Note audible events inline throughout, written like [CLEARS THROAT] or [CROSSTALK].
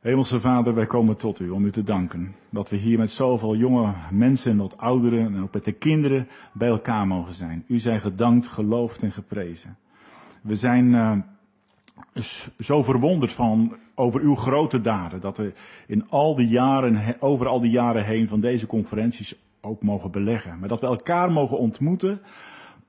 Hemelse Vader, wij komen tot u om u te danken. Dat we hier met zoveel jonge mensen en wat ouderen en ook met de kinderen bij elkaar mogen zijn. U zijn gedankt, geloofd en geprezen. We zijn uh, zo verwonderd van over uw grote daden. Dat we in al die jaren, over al die jaren heen van deze conferenties ook mogen beleggen. Maar dat we elkaar mogen ontmoeten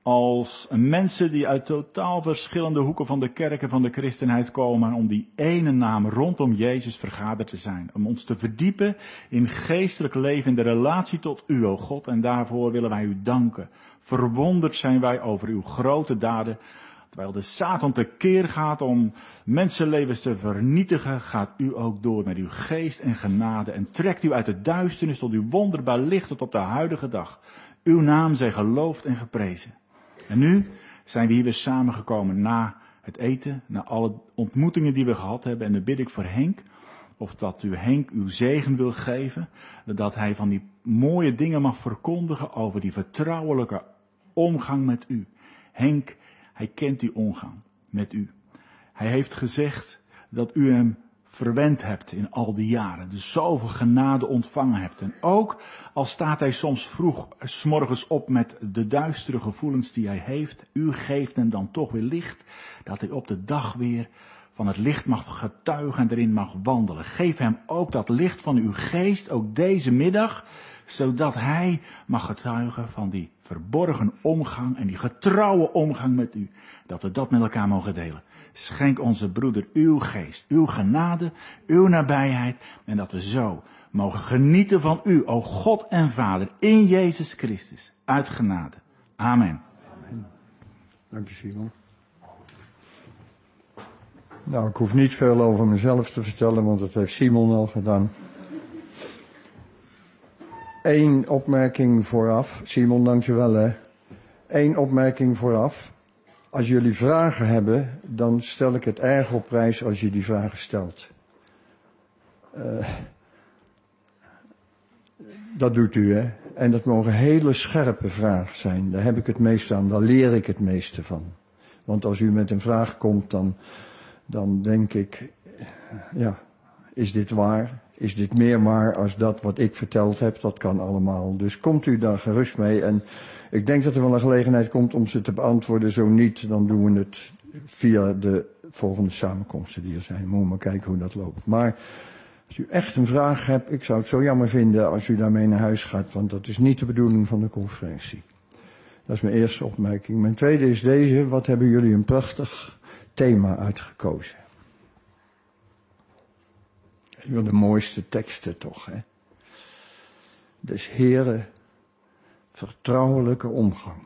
als mensen die uit totaal verschillende hoeken van de kerken van de christenheid komen om die ene naam rondom Jezus vergaderd te zijn. Om ons te verdiepen in geestelijk leven, in de relatie tot u, o God. En daarvoor willen wij u danken. Verwonderd zijn wij over uw grote daden. Terwijl de Satan tekeer gaat om mensenlevens te vernietigen, gaat u ook door met uw geest en genade en trekt u uit de duisternis tot uw wonderbaar licht tot op de huidige dag. Uw naam zij geloofd en geprezen. En nu zijn we hier weer samengekomen na het eten, na alle ontmoetingen die we gehad hebben. En dan bid ik voor Henk, of dat u Henk uw zegen wil geven, dat hij van die mooie dingen mag verkondigen over die vertrouwelijke omgang met u. Henk, hij kent die omgang met u. Hij heeft gezegd dat u hem verwend hebt in al die jaren. Dus zoveel genade ontvangen hebt. En ook al staat hij soms vroeg s'morgens op met de duistere gevoelens die hij heeft. U geeft hem dan toch weer licht. Dat hij op de dag weer van het licht mag getuigen en erin mag wandelen. Geef hem ook dat licht van uw geest, ook deze middag. Zodat hij mag getuigen van die verborgen omgang en die getrouwe omgang met u. Dat we dat met elkaar mogen delen. Schenk onze broeder uw geest, uw genade, uw nabijheid en dat we zo mogen genieten van u, o God en Vader, in Jezus Christus, uit genade. Amen. Dank je Simon. Nou, ik hoef niet veel over mezelf te vertellen, want dat heeft Simon al gedaan. Eén opmerking vooraf. Simon, dankjewel hè. Eén opmerking vooraf. Als jullie vragen hebben, dan stel ik het erg op prijs als je die vragen stelt. Uh, dat doet u, hè. En dat mogen hele scherpe vragen zijn. Daar heb ik het meeste aan, daar leer ik het meeste van. Want als u met een vraag komt, dan, dan denk ik, ja, is dit waar? Is dit meer waar als dat wat ik verteld heb? Dat kan allemaal. Dus komt u daar gerust mee. En ik denk dat er wel een gelegenheid komt om ze te beantwoorden. Zo niet, dan doen we het via de volgende samenkomsten die er zijn. Moet maar kijken hoe dat loopt. Maar als u echt een vraag hebt, ik zou het zo jammer vinden als u daarmee naar huis gaat, want dat is niet de bedoeling van de conferentie. Dat is mijn eerste opmerking. Mijn tweede is deze, wat hebben jullie een prachtig thema uitgekozen. De mooiste teksten toch, hè? Dus heren, vertrouwelijke omgang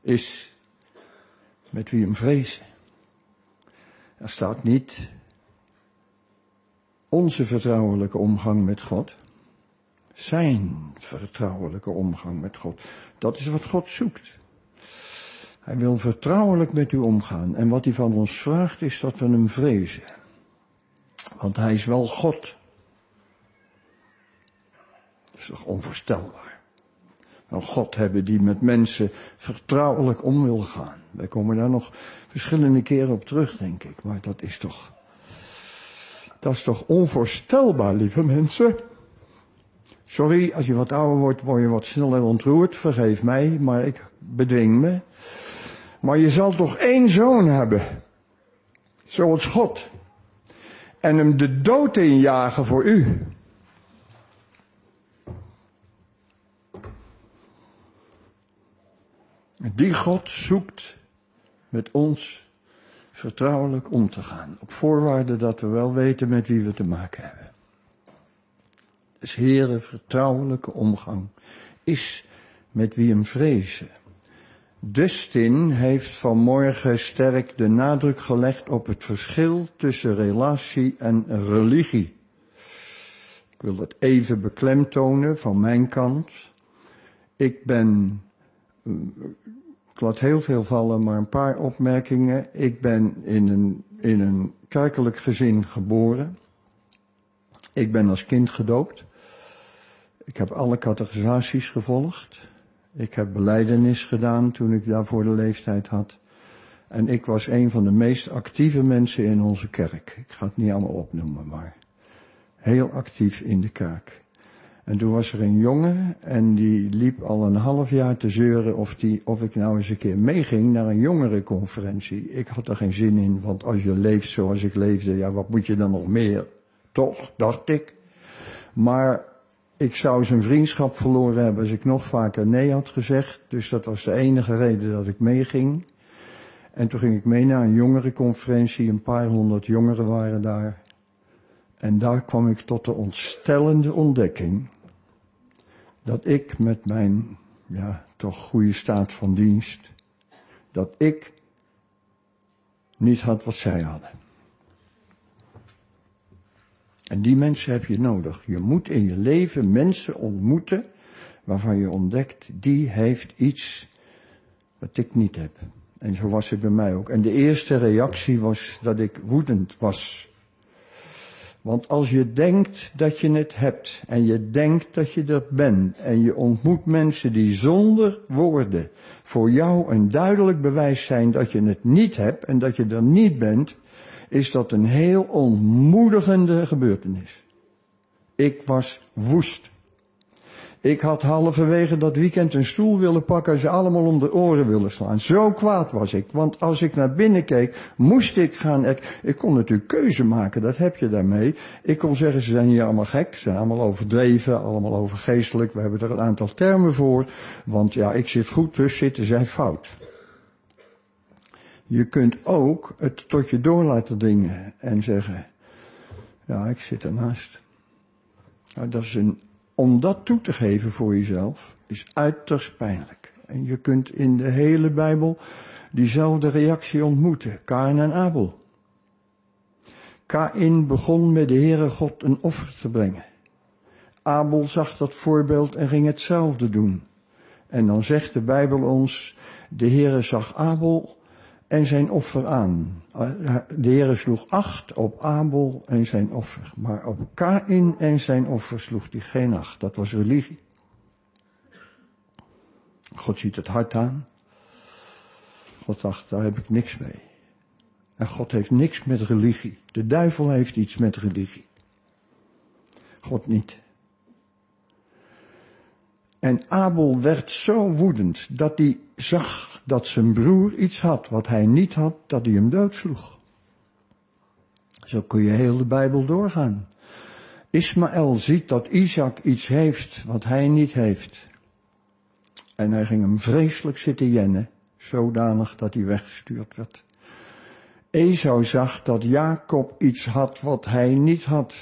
is met wie hem vrezen. Er staat niet onze vertrouwelijke omgang met God, zijn vertrouwelijke omgang met God. Dat is wat God zoekt. Hij wil vertrouwelijk met u omgaan. En wat hij van ons vraagt is dat we hem vrezen. Want hij is wel God. Dat is toch onvoorstelbaar. Een God hebben die met mensen vertrouwelijk om wil gaan. Wij komen daar nog verschillende keren op terug, denk ik. Maar dat is toch, dat is toch onvoorstelbaar, lieve mensen. Sorry, als je wat ouder wordt, word je wat sneller ontroerd. Vergeef mij, maar ik bedwing me. Maar je zal toch één zoon hebben. Zoals God en hem de dood injagen voor u. Die God zoekt met ons vertrouwelijk om te gaan. Op voorwaarde dat we wel weten met wie we te maken hebben. Dus heren, vertrouwelijke omgang is met wie hem vrezen. Dustin heeft vanmorgen sterk de nadruk gelegd op het verschil tussen relatie en religie. Ik wil dat even beklemtonen van mijn kant. Ik ben, ik laat heel veel vallen, maar een paar opmerkingen. Ik ben in een, in een kerkelijk gezin geboren. Ik ben als kind gedoopt. Ik heb alle categorisaties gevolgd. Ik heb beleidenis gedaan toen ik daarvoor de leeftijd had. En ik was een van de meest actieve mensen in onze kerk. Ik ga het niet allemaal opnoemen, maar heel actief in de kerk. En toen was er een jongen en die liep al een half jaar te zeuren of, die, of ik nou eens een keer meeging naar een jongerenconferentie. Ik had er geen zin in, want als je leeft zoals ik leefde, ja wat moet je dan nog meer? Toch, dacht ik. Maar ik zou zijn vriendschap verloren hebben als ik nog vaker nee had gezegd. Dus dat was de enige reden dat ik meeging. En toen ging ik mee naar een jongerenconferentie. Een paar honderd jongeren waren daar. En daar kwam ik tot de ontstellende ontdekking dat ik met mijn, ja, toch goede staat van dienst, dat ik niet had wat zij hadden. En die mensen heb je nodig. Je moet in je leven mensen ontmoeten waarvan je ontdekt, die heeft iets wat ik niet heb. En zo was het bij mij ook. En de eerste reactie was dat ik woedend was. Want als je denkt dat je het hebt en je denkt dat je er bent en je ontmoet mensen die zonder woorden voor jou een duidelijk bewijs zijn dat je het niet hebt en dat je er niet bent, is dat een heel ontmoedigende gebeurtenis. Ik was woest. Ik had halverwege dat weekend een stoel willen pakken en ze allemaal om de oren willen slaan. Zo kwaad was ik. Want als ik naar binnen keek, moest ik gaan. Ik, ik kon natuurlijk keuze maken, dat heb je daarmee. Ik kon zeggen, ze zijn hier allemaal gek, ze zijn allemaal overdreven, allemaal overgeestelijk. We hebben er een aantal termen voor. Want ja, ik zit goed, dus zitten zij fout. Je kunt ook het tot je door laten dringen en zeggen, ja, ik zit ernaast. Nou, dat is een om dat toe te geven voor jezelf is uiterst pijnlijk. En je kunt in de hele Bijbel diezelfde reactie ontmoeten. Kain en Abel. Kain begon met de Heere God een offer te brengen. Abel zag dat voorbeeld en ging hetzelfde doen. En dan zegt de Bijbel ons, de Heere zag Abel en zijn offer aan. De Heer sloeg acht op Abel en zijn offer, maar op Kain en zijn offer sloeg hij geen acht. Dat was religie. God ziet het hart aan. God dacht, daar heb ik niks mee. En God heeft niks met religie. De duivel heeft iets met religie. God niet. En Abel werd zo woedend dat hij zag dat zijn broer iets had wat hij niet had, dat hij hem doodsloeg. Zo kun je heel de Bijbel doorgaan. Ismaël ziet dat Isaac iets heeft wat hij niet heeft. En hij ging hem vreselijk zitten jennen, zodanig dat hij weggestuurd werd. Esau zag dat Jacob iets had wat hij niet had.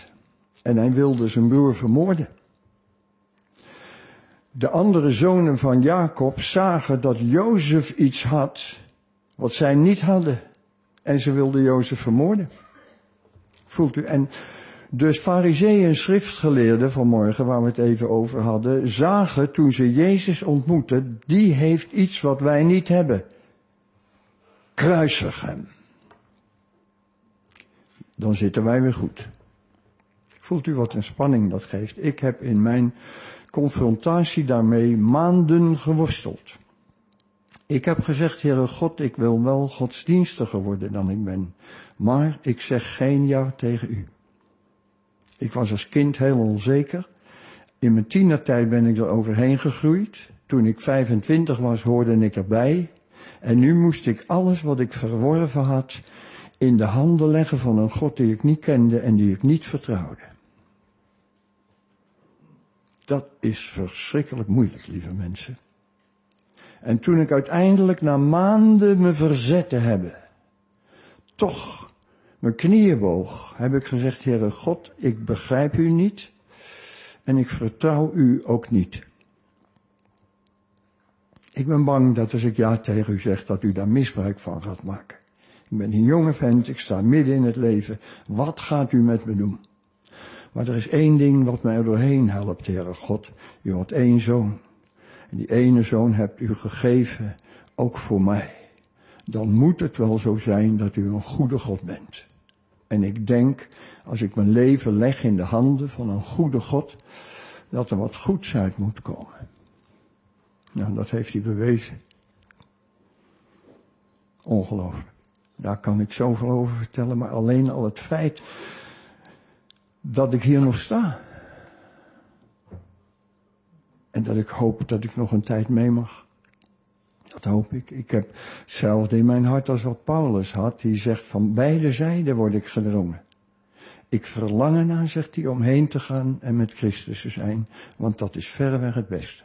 En hij wilde zijn broer vermoorden. De andere zonen van Jacob zagen dat Jozef iets had wat zij niet hadden. En ze wilden Jozef vermoorden. Voelt u? En dus fariseeën en schriftgeleerden vanmorgen, waar we het even over hadden, zagen toen ze Jezus ontmoetten, die heeft iets wat wij niet hebben. Kruisig hem. Dan zitten wij weer goed. Voelt u wat een spanning dat geeft? Ik heb in mijn confrontatie daarmee maanden geworsteld. Ik heb gezegd, Heere God, ik wil wel godsdienstiger worden dan ik ben, maar ik zeg geen ja tegen u. Ik was als kind heel onzeker. In mijn tienertijd ben ik er overheen gegroeid. Toen ik 25 was, hoorde ik erbij. En nu moest ik alles wat ik verworven had in de handen leggen van een God die ik niet kende en die ik niet vertrouwde. Dat is verschrikkelijk moeilijk, lieve mensen. En toen ik uiteindelijk na maanden me verzette hebben, toch mijn knieën boog, heb ik gezegd, Heere God, ik begrijp u niet en ik vertrouw u ook niet. Ik ben bang dat als ik ja tegen u zeg, dat u daar misbruik van gaat maken. Ik ben een jonge vent, ik sta midden in het leven. Wat gaat u met me doen? Maar er is één ding wat mij er doorheen helpt, Heere God. U had één zoon. En die ene zoon hebt u gegeven, ook voor mij. Dan moet het wel zo zijn dat u een goede God bent. En ik denk, als ik mijn leven leg in de handen van een goede God, dat er wat goeds uit moet komen. Nou, dat heeft hij bewezen. Ongelooflijk. Daar kan ik zoveel over vertellen, maar alleen al het feit dat ik hier nog sta. En dat ik hoop dat ik nog een tijd mee mag. Dat hoop ik. Ik heb hetzelfde in mijn hart als wat Paulus had. Die zegt van beide zijden word ik gedrongen. Ik verlang ernaar, zegt hij, om heen te gaan en met Christus te zijn. Want dat is verreweg het beste.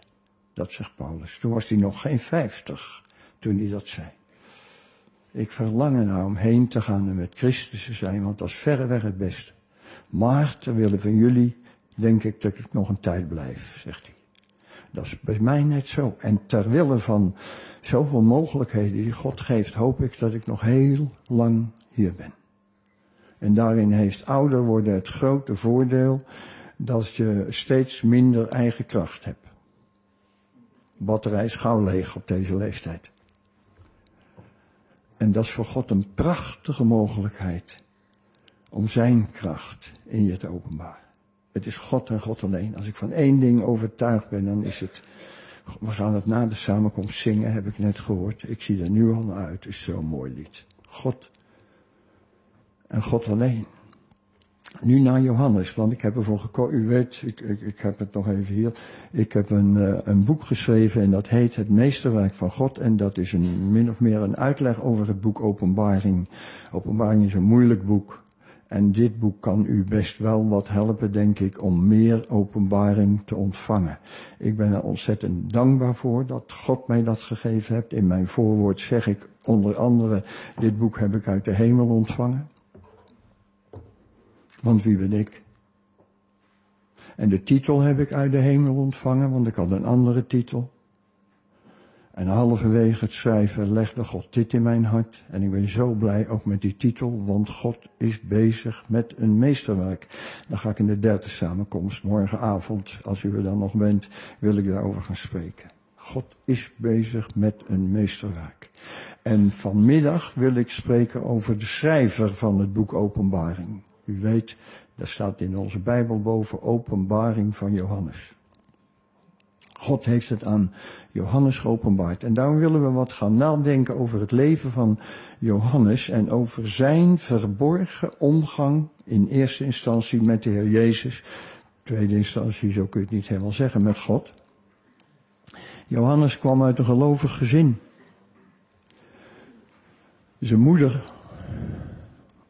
Dat zegt Paulus. Toen was hij nog geen vijftig toen hij dat zei. Ik verlang ernaar om heen te gaan en met Christus te zijn, want dat is verreweg het beste. Maar terwille van jullie denk ik dat ik nog een tijd blijf, zegt hij. Dat is bij mij net zo. En terwille van zoveel mogelijkheden die God geeft, hoop ik dat ik nog heel lang hier ben. En daarin heeft ouder worden het grote voordeel dat je steeds minder eigen kracht hebt. Batterij is gauw leeg op deze leeftijd. En dat is voor God een prachtige mogelijkheid om zijn kracht in je te openbaren. Het is God en God alleen. Als ik van één ding overtuigd ben, dan is het, we gaan het na de samenkomst zingen, heb ik net gehoord. Ik zie er nu al naar uit, is zo'n mooi lied. God en God alleen. Nu naar Johannes, want ik heb ervoor gekozen, u weet, ik, ik, ik, heb het nog even hier. Ik heb een, uh, een boek geschreven en dat heet Het Meesterwerk van God. En dat is een, min of meer een uitleg over het boek Openbaring. Openbaring is een moeilijk boek. En dit boek kan u best wel wat helpen, denk ik, om meer openbaring te ontvangen. Ik ben er ontzettend dankbaar voor dat God mij dat gegeven hebt. In mijn voorwoord zeg ik onder andere, dit boek heb ik uit de hemel ontvangen. Want wie ben ik? En de titel heb ik uit de hemel ontvangen, want ik had een andere titel. En halverwege het schrijven legde God dit in mijn hart. En ik ben zo blij ook met die titel, want God is bezig met een meesterwerk. Dan ga ik in de derde samenkomst, morgenavond, als u er dan nog bent, wil ik daarover gaan spreken. God is bezig met een meesterwerk. En vanmiddag wil ik spreken over de schrijver van het boek Openbaring. U weet, daar staat in onze Bijbel boven openbaring van Johannes. God heeft het aan Johannes geopenbaard. En daarom willen we wat gaan nadenken over het leven van Johannes en over zijn verborgen omgang in eerste instantie met de Heer Jezus. Tweede instantie, zo kun je het niet helemaal zeggen, met God. Johannes kwam uit een gelovig gezin. Zijn moeder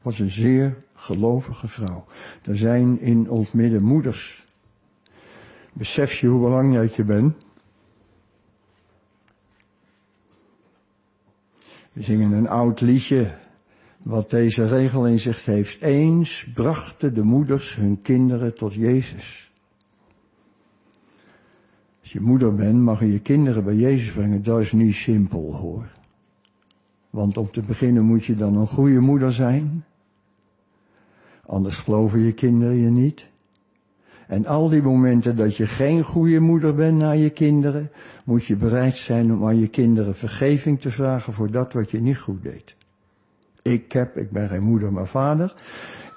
was een zeer gelovige vrouw. Er zijn in ons midden moeders. Besef je hoe belangrijk je bent? We zingen een oud liedje wat deze regel in zich heeft. Eens brachten de moeders hun kinderen tot Jezus. Als je moeder bent, mag je je kinderen bij Jezus brengen. Dat is niet simpel hoor. Want om te beginnen moet je dan een goede moeder zijn. Anders geloven je kinderen je niet. En al die momenten dat je geen goede moeder bent naar je kinderen, moet je bereid zijn om aan je kinderen vergeving te vragen voor dat wat je niet goed deed. Ik heb, ik ben geen moeder maar vader,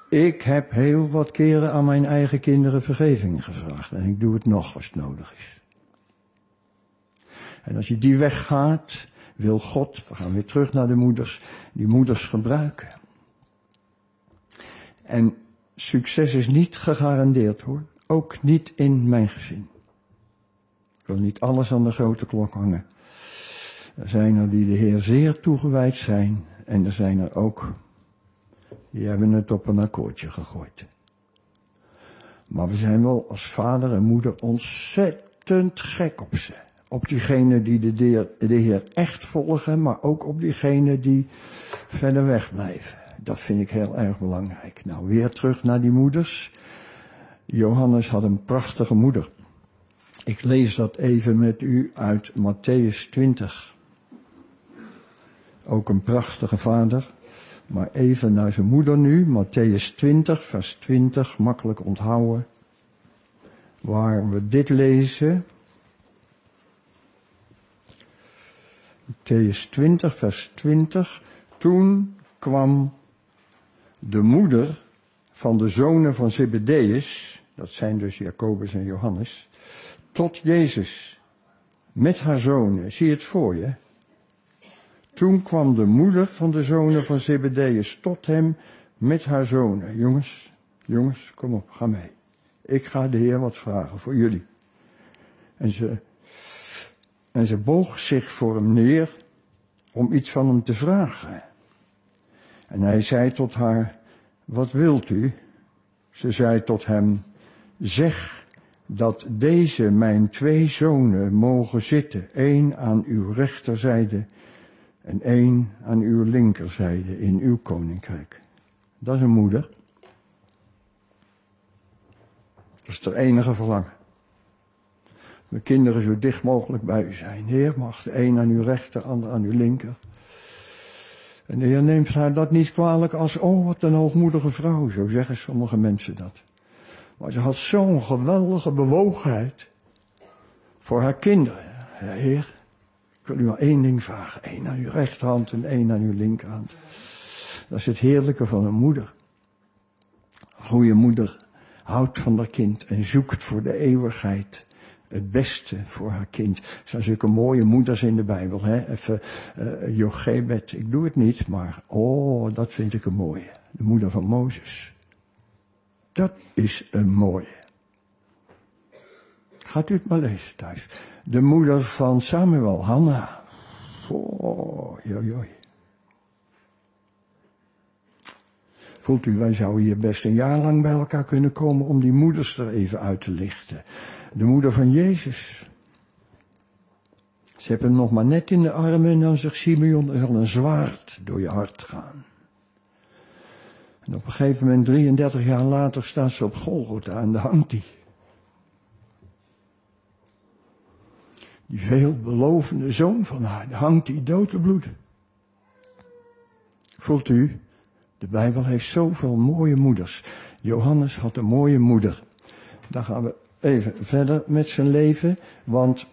ik heb heel wat keren aan mijn eigen kinderen vergeving gevraagd. En ik doe het nog als het nodig is. En als je die weg gaat, wil God, we gaan weer terug naar de moeders, die moeders gebruiken. En succes is niet gegarandeerd hoor. Ook niet in mijn gezin. Ik wil niet alles aan de grote klok hangen. Er zijn er die de Heer zeer toegewijd zijn. En er zijn er ook die hebben het op een akkoordje gegooid. Maar we zijn wel als vader en moeder ontzettend gek op ze. Op diegenen die de, de, de Heer echt volgen, maar ook op diegenen die verder weg blijven. Dat vind ik heel erg belangrijk. Nou, weer terug naar die moeders. Johannes had een prachtige moeder. Ik lees dat even met u uit Matthäus 20. Ook een prachtige vader. Maar even naar zijn moeder nu. Matthäus 20, vers 20, makkelijk onthouden. Waar we dit lezen. Matthäus 20, vers 20. Toen kwam de moeder van de zonen van Zebedeus, dat zijn dus Jacobus en Johannes, tot Jezus met haar zonen. Zie het voor je. Toen kwam de moeder van de zonen van Zebedeus tot hem met haar zonen. Jongens, jongens, kom op, ga mee. Ik ga de Heer wat vragen voor jullie. En ze, en ze boog zich voor hem neer om iets van hem te vragen. En hij zei tot haar, wat wilt u? Ze zei tot hem, zeg dat deze mijn twee zonen mogen zitten, één aan uw rechterzijde en één aan uw linkerzijde in uw koninkrijk. Dat is een moeder. Dat is het enige verlangen. Mijn kinderen zo dicht mogelijk bij u zijn. Heer, mag de een aan uw rechter, de ander aan uw linker. En de Heer neemt haar dat niet kwalijk als, oh wat een hoogmoedige vrouw, zo zeggen sommige mensen dat. Maar ze had zo'n geweldige bewogenheid voor haar kinderen. Ja, heer, ik wil u maar één ding vragen. één aan uw rechterhand en één aan uw linkerhand. Dat is het heerlijke van een moeder. Een goede moeder houdt van haar kind en zoekt voor de eeuwigheid het beste voor haar kind. Er zijn zulke mooie moeders in de Bijbel. Hè? Even uh, Jochebed, ik doe het niet, maar oh, dat vind ik een mooie. De moeder van Mozes. Dat is een mooie. Gaat u het maar lezen thuis. De moeder van Samuel, Hanna. Oh, joi, joi. Voelt u, wij zouden hier best een jaar lang bij elkaar kunnen komen om die moeders er even uit te lichten. De moeder van Jezus. Ze hebben hem nog maar net in de armen en dan zegt Simeon, er zal een zwaard door je hart gaan. En op een gegeven moment, 33 jaar later, staat ze op Golgotha en daar hangt hij. Die veelbelovende zoon van haar, daar hangt hij dood te bloed. Voelt u, de Bijbel heeft zoveel mooie moeders. Johannes had een mooie moeder. Daar gaan we even verder met zijn leven, want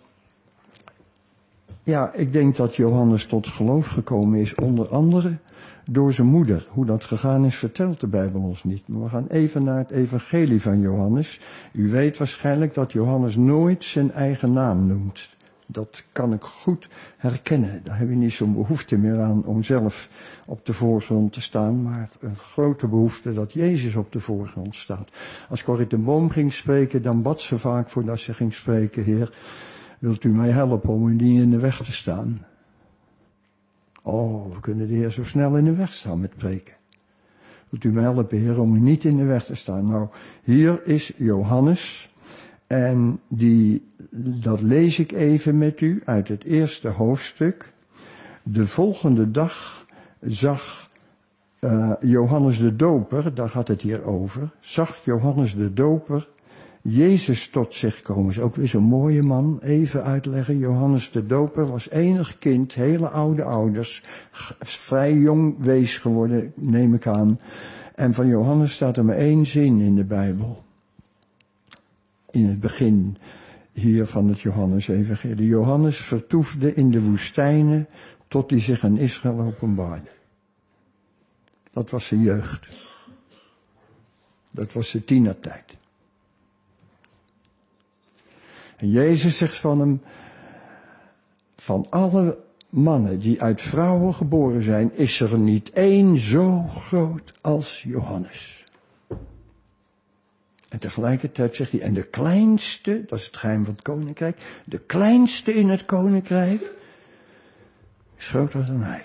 ja, ik denk dat Johannes tot geloof gekomen is, onder andere door zijn moeder. Hoe dat gegaan is, vertelt de Bijbel ons niet. Maar we gaan even naar het evangelie van Johannes. U weet waarschijnlijk dat Johannes nooit zijn eigen naam noemt. Dat kan ik goed herkennen. Daar heb je niet zo'n behoefte meer aan om zelf op de voorgrond te staan, maar een grote behoefte dat Jezus op de voorgrond staat. Als Corrie de Boom ging spreken, dan bad ze vaak voordat ze ging spreken, Heer, wilt u mij helpen om u niet in de weg te staan? Oh, we kunnen de Heer zo snel in de weg staan met preken. Wilt u mij helpen, Heer, om u niet in de weg te staan? Nou, hier is Johannes. En die, dat lees ik even met u uit het eerste hoofdstuk. De volgende dag zag uh, Johannes de Doper, daar gaat het hier over, zag Johannes de Doper Jezus tot zich komen. Is ook weer zo'n mooie man. Even uitleggen. Johannes de Doper was enig kind, hele oude ouders, vrij jong wees geworden, neem ik aan. En van Johannes staat er maar één zin in de Bijbel in het begin hier van het Johannes-evangelie. Johannes vertoefde in de woestijnen tot hij zich aan Israël openbaarde. Dat was zijn jeugd. Dat was zijn tienertijd. En Jezus zegt van hem, van alle mannen die uit vrouwen geboren zijn, is er niet één zo groot als Johannes. En tegelijkertijd zegt hij, en de kleinste, dat is het geheim van het koninkrijk, de kleinste in het koninkrijk is groter dan hij.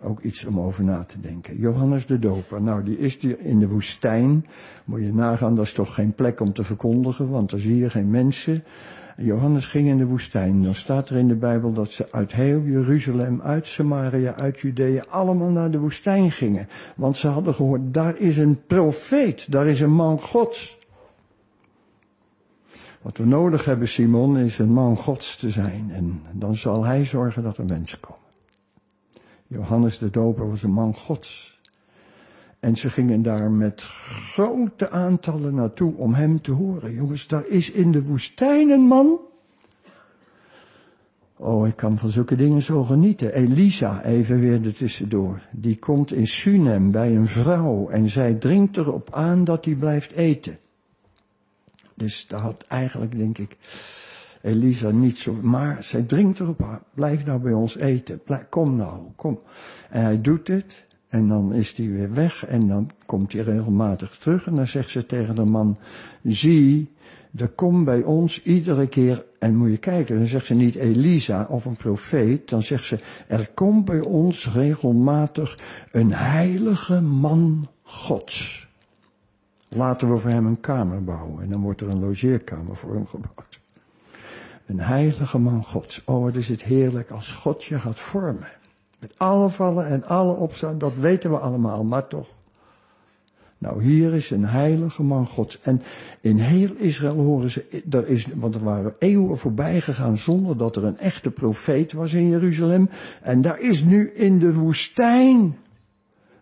Ook iets om over na te denken. Johannes de Doper, nou die is hier in de woestijn. Moet je nagaan, dat is toch geen plek om te verkondigen, want er zie je geen mensen. Johannes ging in de woestijn. Dan staat er in de Bijbel dat ze uit heel Jeruzalem, uit Samaria, uit Judea, allemaal naar de woestijn gingen. Want ze hadden gehoord, daar is een profeet, daar is een man Gods. Wat we nodig hebben, Simon, is een man Gods te zijn. En dan zal hij zorgen dat er mensen komen. Johannes de Doper was een man Gods. En ze gingen daar met grote aantallen naartoe om hem te horen. Jongens, daar is in de woestijn een man. Oh, ik kan van zulke dingen zo genieten. Elisa, even weer er tussendoor. Die komt in Sunem bij een vrouw en zij dringt erop aan dat hij blijft eten. Dus daar had eigenlijk, denk ik, Elisa niet zo, maar zij dringt erop aan, blijf nou bij ons eten, kom nou, kom. En hij doet het, en dan is hij weer weg, en dan komt hij regelmatig terug, en dan zegt ze tegen de man, zie, er komt bij ons iedere keer, en moet je kijken, dan zegt ze niet Elisa of een profeet, dan zegt ze, er komt bij ons regelmatig een heilige man Gods. Laten we voor hem een kamer bouwen en dan wordt er een logeerkamer voor hem gebouwd. Een heilige man Gods. Oh, wat is het heerlijk als God je gaat vormen. Met alle vallen en alle opstaan, dat weten we allemaal, maar toch. Nou, hier is een heilige man Gods. En in heel Israël horen ze, er is, want er waren eeuwen voorbij gegaan zonder dat er een echte profeet was in Jeruzalem. En daar is nu in de woestijn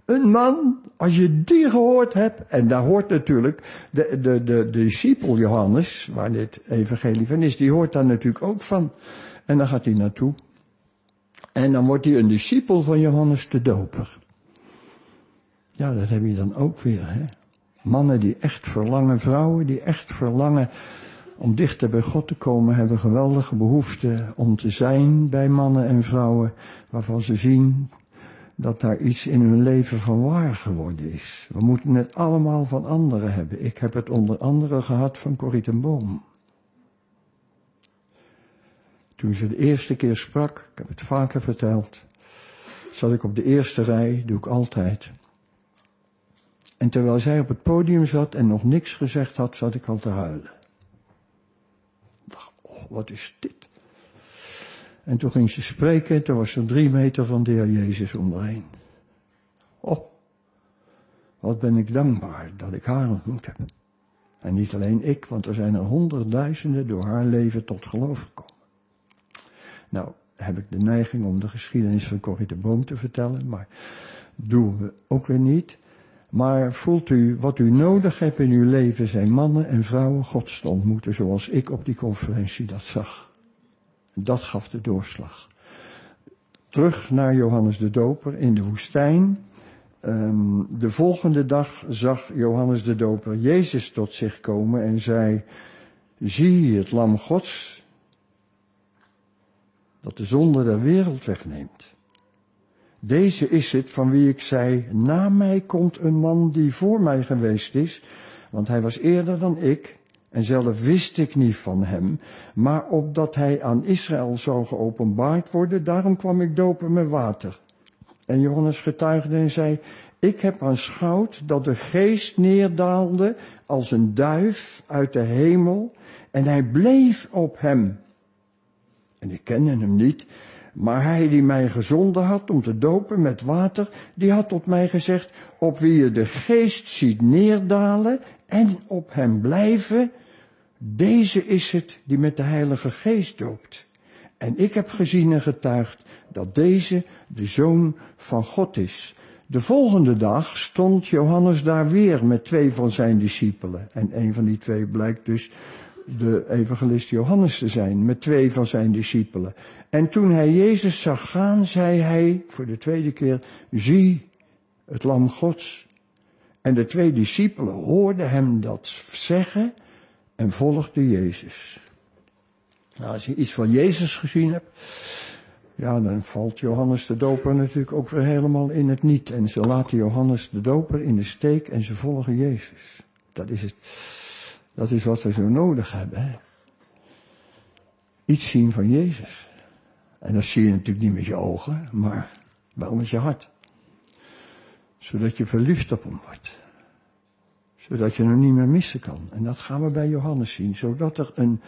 een man, als je die gehoord hebt, en daar hoort natuurlijk de, de, de, de discipel Johannes, waar dit evangelie van is, die hoort daar natuurlijk ook van. En dan gaat hij naartoe. En dan wordt hij een discipel van Johannes de Doper. Ja, dat heb je dan ook weer, hè. Mannen die echt verlangen, vrouwen die echt verlangen om dichter bij God te komen, hebben geweldige behoefte om te zijn bij mannen en vrouwen waarvan ze zien dat daar iets in hun leven van waar geworden is. We moeten het allemaal van anderen hebben. Ik heb het onder andere gehad van Corrie Boom. Toen ze de eerste keer sprak, ik heb het vaker verteld, zat ik op de eerste rij, doe ik altijd. En terwijl zij op het podium zat en nog niks gezegd had, zat ik al te huilen. Ik dacht, oh, wat is dit? En toen ging ze spreken, toen was er drie meter van de heer Jezus om. Oh, wat ben ik dankbaar dat ik haar ontmoet heb. En niet alleen ik, want er zijn er honderdduizenden door haar leven tot geloof gekomen. Nou, heb ik de neiging om de geschiedenis van Corrie de Boom te vertellen, maar doen we ook weer niet. Maar voelt u, wat u nodig hebt in uw leven zijn mannen en vrouwen Gods te ontmoeten, zoals ik op die conferentie dat zag. Dat gaf de doorslag. Terug naar Johannes de Doper in de woestijn. Ehm, de volgende dag zag Johannes de Doper Jezus tot zich komen en zei, zie het lam Gods dat de zonde der wereld wegneemt. Deze is het van wie ik zei, na mij komt een man die voor mij geweest is, want hij was eerder dan ik, en zelf wist ik niet van hem, maar opdat hij aan Israël zou geopenbaard worden, daarom kwam ik dopen met water. En Johannes getuigde en zei, ik heb aanschouwd dat de geest neerdaalde als een duif uit de hemel en hij bleef op hem. En ik kende hem niet, maar hij die mij gezonden had om te dopen met water, die had tot mij gezegd, op wie je de geest ziet neerdalen en op hem blijven, deze is het die met de Heilige Geest doopt. En ik heb gezien en getuigd dat deze de Zoon van God is. De volgende dag stond Johannes daar weer met twee van zijn discipelen. En een van die twee blijkt dus de evangelist Johannes te zijn, met twee van zijn discipelen. En toen hij Jezus zag gaan, zei hij voor de tweede keer, zie het lam Gods. En de twee discipelen hoorden hem dat zeggen en volgde Jezus. Nou, als je iets van Jezus gezien hebt, ja, dan valt Johannes de Doper natuurlijk ook weer helemaal in het niet. En ze laten Johannes de Doper in de steek en ze volgen Jezus. Dat is het. Dat is wat we zo nodig hebben. Iets zien van Jezus. En dat zie je natuurlijk niet met je ogen, maar wel met je hart. Zodat je verliefd op hem wordt zodat je hem niet meer missen kan. En dat gaan we bij Johannes zien, zodat er een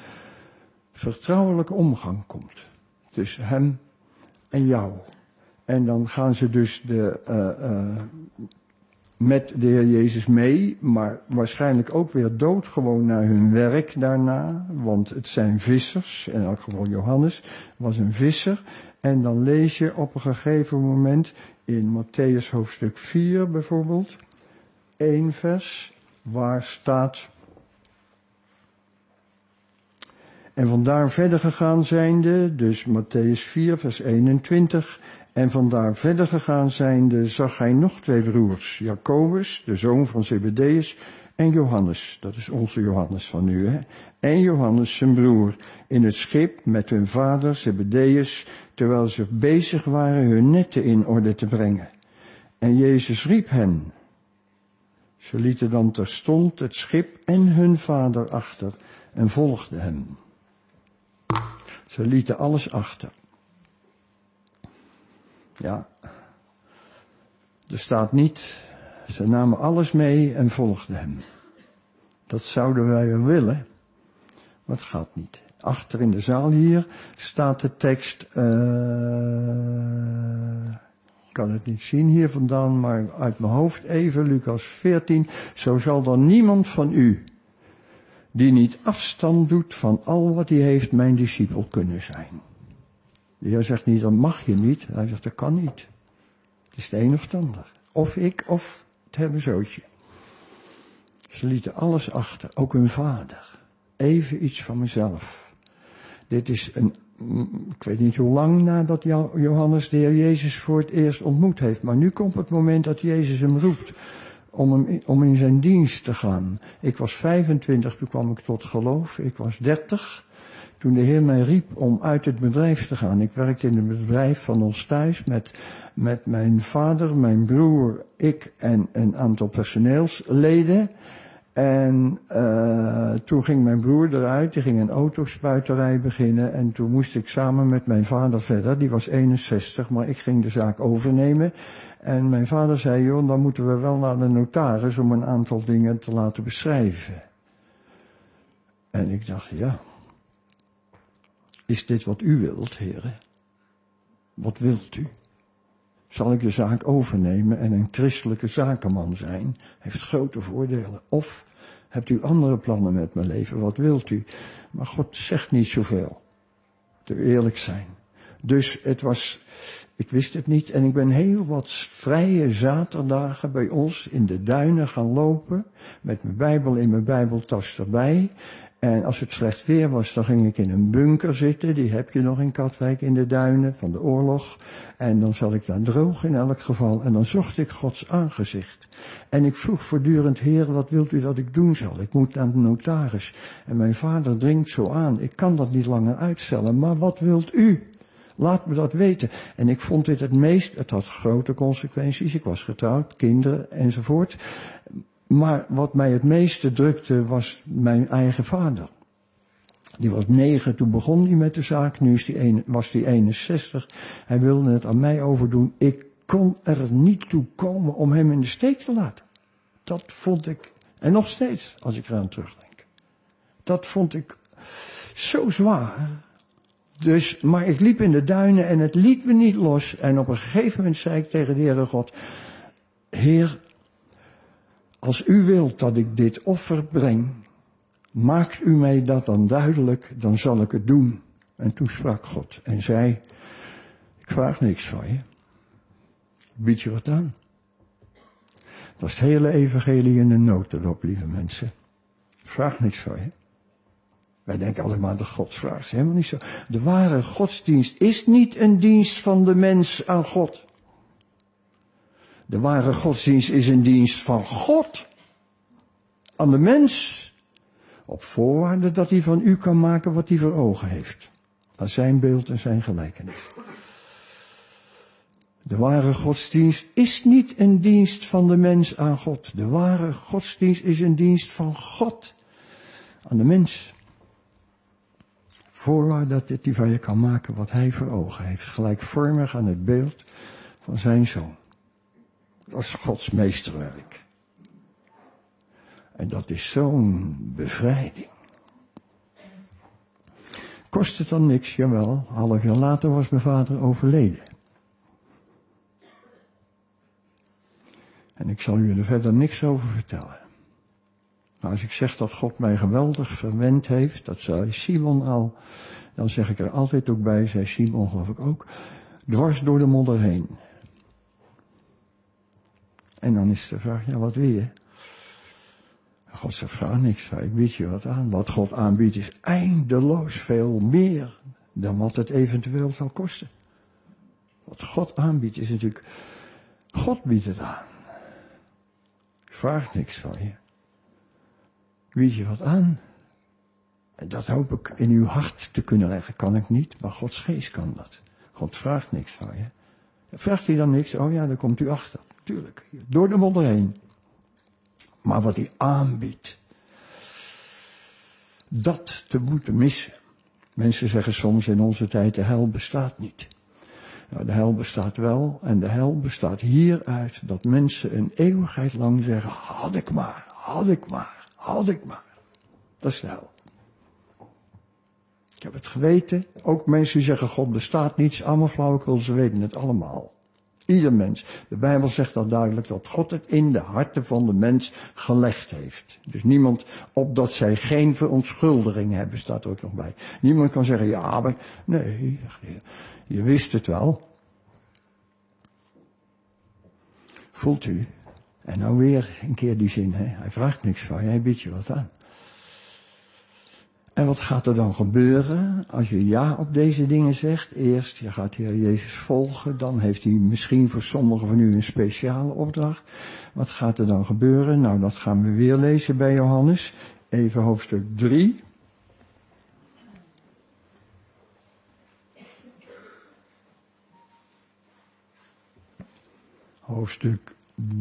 vertrouwelijke omgang komt tussen hem en jou. En dan gaan ze dus de, uh, uh, met de Heer Jezus mee, maar waarschijnlijk ook weer doodgewoon naar hun werk daarna, want het zijn vissers, in elk geval Johannes was een visser. En dan lees je op een gegeven moment in Matthäus hoofdstuk 4 bijvoorbeeld, één vers, waar staat. En vandaar verder gegaan zijnde, dus Matthäus 4, vers 21. En vandaar verder gegaan zijnde zag hij nog twee broers, Jacobus, de zoon van Zebedeus, en Johannes, dat is onze Johannes van nu, hè, en Johannes zijn broer in het schip met hun vader Zebedeus, terwijl ze bezig waren hun netten in orde te brengen. En Jezus riep hen. Ze lieten dan terstond het schip en hun vader achter en volgden hem. Ze lieten alles achter. Ja, er staat niet, ze namen alles mee en volgden hem. Dat zouden wij willen, maar het gaat niet. Achter in de zaal hier staat de tekst, uh, ik kan het niet zien hier vandaan, maar uit mijn hoofd even, Lucas 14. Zo zal dan niemand van u, die niet afstand doet van al wat hij heeft, mijn discipel kunnen zijn. De Heer zegt niet, dat mag je niet. Hij zegt, dat kan niet. Het is de een of het ander. Of ik, of het hebben zootje. Ze lieten alles achter, ook hun vader. Even iets van mezelf. Dit is een, ik weet niet hoe lang nadat Johannes de Heer Jezus voor het eerst ontmoet heeft. Maar nu komt het moment dat Jezus hem roept om, om in zijn dienst te gaan. Ik was 25, toen kwam ik tot geloof. Ik was 30 toen de Heer mij riep om uit het bedrijf te gaan. Ik werkte in het bedrijf van ons thuis met, met mijn vader, mijn broer, ik en een aantal personeelsleden. En uh, toen ging mijn broer eruit, die ging een autospuiterij beginnen. En toen moest ik samen met mijn vader verder, die was 61, maar ik ging de zaak overnemen. En mijn vader zei, joh, dan moeten we wel naar de notaris om een aantal dingen te laten beschrijven. En ik dacht, ja, is dit wat u wilt, heren? Wat wilt u? Zal ik de zaak overnemen en een christelijke zakenman zijn? Heeft grote voordelen. Of hebt u andere plannen met mijn leven? Wat wilt u? Maar God zegt niet zoveel. Te eerlijk zijn. Dus het was, ik wist het niet en ik ben heel wat vrije zaterdagen bij ons in de duinen gaan lopen. Met mijn bijbel in mijn bijbeltas erbij. En als het slecht weer was, dan ging ik in een bunker zitten. Die heb je nog in Katwijk in de duinen van de oorlog. En dan zat ik daar droog in elk geval. En dan zocht ik Gods aangezicht. En ik vroeg voortdurend, Heer, wat wilt u dat ik doen zal? Ik moet naar de notaris. En mijn vader dringt zo aan. Ik kan dat niet langer uitstellen. Maar wat wilt u? Laat me dat weten. En ik vond dit het meest, het had grote consequenties. Ik was getrouwd, kinderen enzovoort. Maar wat mij het meeste drukte was mijn eigen vader. Die was negen, toen begon hij met de zaak, nu is die een, was hij 61. Hij wilde het aan mij overdoen. Ik kon er niet toe komen om hem in de steek te laten. Dat vond ik, en nog steeds, als ik eraan terugdenk. Dat vond ik zo zwaar. Dus, maar ik liep in de duinen en het liet me niet los. En op een gegeven moment zei ik tegen de Heere God, Heer, als u wilt dat ik dit offer breng, maakt u mij dat dan duidelijk, dan zal ik het doen. En toen sprak God en zei, ik vraag niks van je. Bied je wat aan. Dat is het hele evangelie in een notendop, lieve mensen. vraag niks van je. Wij denken altijd maar de. Dat is helemaal niet zo. De ware godsdienst is niet een dienst van de mens aan God. De ware godsdienst is een dienst van God aan de mens. Op voorwaarde dat hij van u kan maken wat hij voor ogen heeft. Aan zijn beeld en zijn gelijkenis. De ware godsdienst is niet een dienst van de mens aan God. De ware godsdienst is een dienst van God aan de mens. Voorwaarde dat hij van je kan maken wat hij voor ogen heeft. Gelijkvormig aan het beeld van zijn zoon. Dat is Gods meesterwerk. En dat is zo'n bevrijding. Kost het dan niks? Jawel, half jaar later was mijn vader overleden. En ik zal u er verder niks over vertellen. Maar als ik zeg dat God mij geweldig verwend heeft, dat zei Simon al, dan zeg ik er altijd ook bij, zei Simon geloof ik ook, dwars door de modder heen. En dan is de vraag, ja wat wil je? God zegt, vraag niks, ik bied je wat aan. Wat God aanbiedt is eindeloos veel meer dan wat het eventueel zal kosten. Wat God aanbiedt is natuurlijk, God biedt het aan. Ik vraag niks van je. Weet je wat aan? En dat hoop ik in uw hart te kunnen leggen. Kan ik niet, maar Gods geest kan dat. God vraagt niks van je. Vraagt hij dan niks? Oh ja, dan komt u achter. Tuurlijk. Door de modder heen. Maar wat hij aanbiedt. Dat te moeten missen. Mensen zeggen soms in onze tijd de hel bestaat niet. Nou, de hel bestaat wel en de hel bestaat hieruit dat mensen een eeuwigheid lang zeggen, had ik maar, had ik maar, had ik maar. Dat is de hel. Ik heb het geweten. Ook mensen die zeggen God bestaat niet. Allemaal flauwekul, ze weten het allemaal. Ieder mens. De Bijbel zegt al duidelijk dat God het in de harten van de mens gelegd heeft. Dus niemand, opdat zij geen verontschuldiging hebben, staat er ook nog bij. Niemand kan zeggen, ja, maar, nee, je wist het wel. Voelt u? En nou weer een keer die zin, hè? hij vraagt niks van je, hij biedt je wat aan. En wat gaat er dan gebeuren als je ja op deze dingen zegt? Eerst, je gaat Heer Jezus volgen, dan heeft hij misschien voor sommigen van u een speciale opdracht. Wat gaat er dan gebeuren? Nou, dat gaan we weer lezen bij Johannes. Even hoofdstuk 3. Hoofdstuk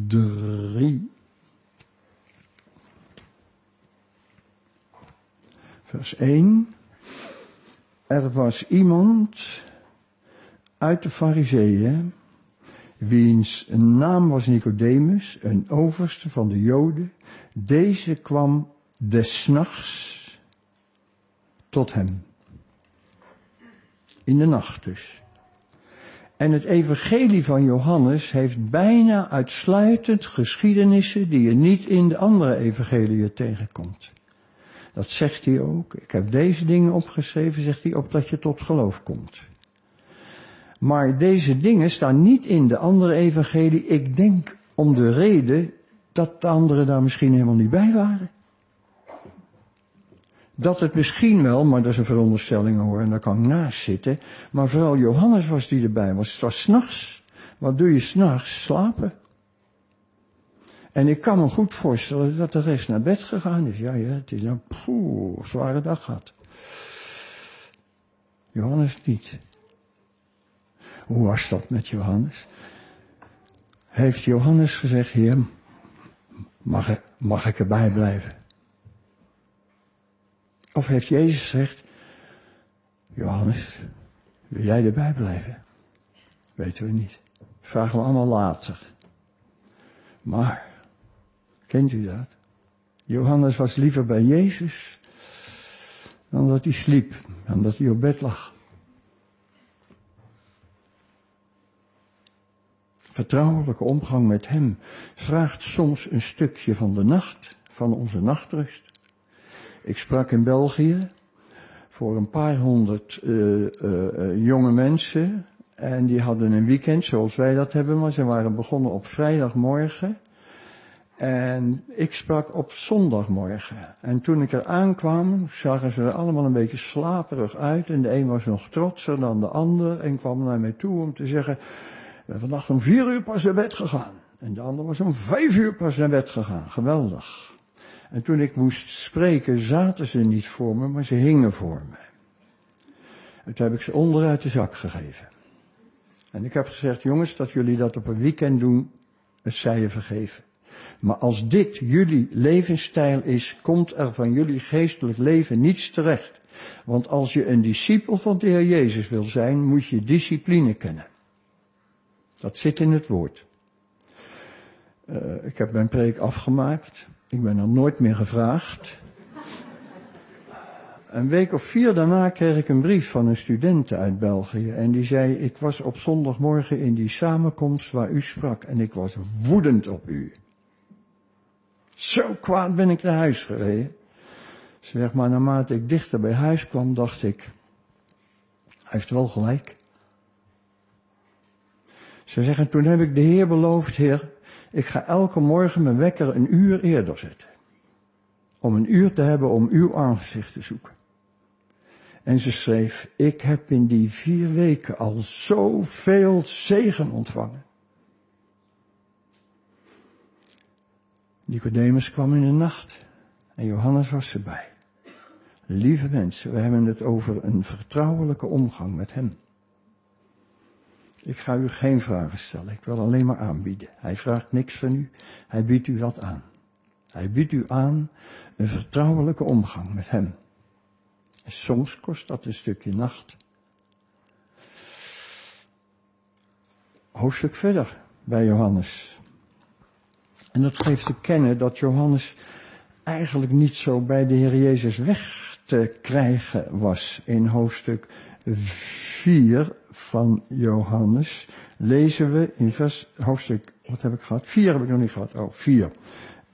3. Vers 1. Er was iemand uit de Fariseeën, wiens naam was Nicodemus, een overste van de Joden. Deze kwam des nachts tot hem. In de nacht dus. En het evangelie van Johannes heeft bijna uitsluitend geschiedenissen die je niet in de andere evangeliën tegenkomt. Dat zegt hij ook. Ik heb deze dingen opgeschreven, zegt hij, opdat je tot geloof komt. Maar deze dingen staan niet in de andere evangelie. Ik denk om de reden dat de anderen daar misschien helemaal niet bij waren. Dat het misschien wel, maar dat is een veronderstelling hoor, en daar kan ik naast zitten. Maar vooral Johannes was die erbij was. Het was s'nachts. Wat doe je s'nachts? Slapen. En ik kan me goed voorstellen dat de rest naar bed gegaan is. Ja, ja, het is een poeh, zware dag gehad. Johannes niet. Hoe was dat met Johannes? Heeft Johannes gezegd, heer, mag, mag ik erbij blijven? Of heeft Jezus gezegd, Johannes, wil jij erbij blijven? Weten we niet. Vragen we allemaal later. Maar, Kent u dat? Johannes was liever bij Jezus dan dat hij sliep, dan dat hij op bed lag. Vertrouwelijke omgang met hem vraagt soms een stukje van de nacht, van onze nachtrust. Ik sprak in België voor een paar honderd uh, uh, jonge mensen en die hadden een weekend zoals wij dat hebben, maar ze waren begonnen op vrijdagmorgen en ik sprak op zondagmorgen. En toen ik er aankwam, zagen ze er allemaal een beetje slaperig uit. En de een was nog trotser dan de ander en kwam naar mij toe om te zeggen, vannacht om vier uur pas naar bed gegaan. En de ander was om vijf uur pas naar bed gegaan. Geweldig. En toen ik moest spreken, zaten ze niet voor me, maar ze hingen voor me. En toen heb ik ze onderuit de zak gegeven. En ik heb gezegd, jongens, dat jullie dat op een weekend doen, het zij je vergeven. Maar als dit jullie levensstijl is, komt er van jullie geestelijk leven niets terecht. Want als je een discipel van de Heer Jezus wil zijn, moet je discipline kennen. Dat zit in het woord. Uh, ik heb mijn preek afgemaakt. Ik ben er nooit meer gevraagd. Een week of vier daarna kreeg ik een brief van een student uit België. En die zei, ik was op zondagmorgen in die samenkomst waar u sprak. En ik was woedend op u. Zo kwaad ben ik naar huis gereden. Zeg maar, naarmate ik dichter bij huis kwam, dacht ik, hij heeft wel gelijk. Ze zeggen, toen heb ik de Heer beloofd, Heer, ik ga elke morgen mijn wekker een uur eerder zetten. Om een uur te hebben om uw aangezicht te zoeken. En ze schreef, ik heb in die vier weken al zoveel zegen ontvangen. Nicodemus kwam in de nacht En Johannes was erbij. Lieve mensen, we hebben het over een vertrouwelijke omgang met hem. Ik ga u geen vragen stellen, ik wil alleen maar aanbieden. Hij vraagt niks van u, hij biedt u wat aan. Hij biedt u aan een vertrouwelijke omgang met hem. Soms kost dat een stukje nacht. Hoofdstuk verder bij Johannes. En dat geeft te kennen dat Johannes eigenlijk niet zo bij de Heer Jezus weg te krijgen was. In hoofdstuk 4 van Johannes lezen we in vers, hoofdstuk, wat heb ik gehad? 4 heb ik nog niet gehad. Oh, 4.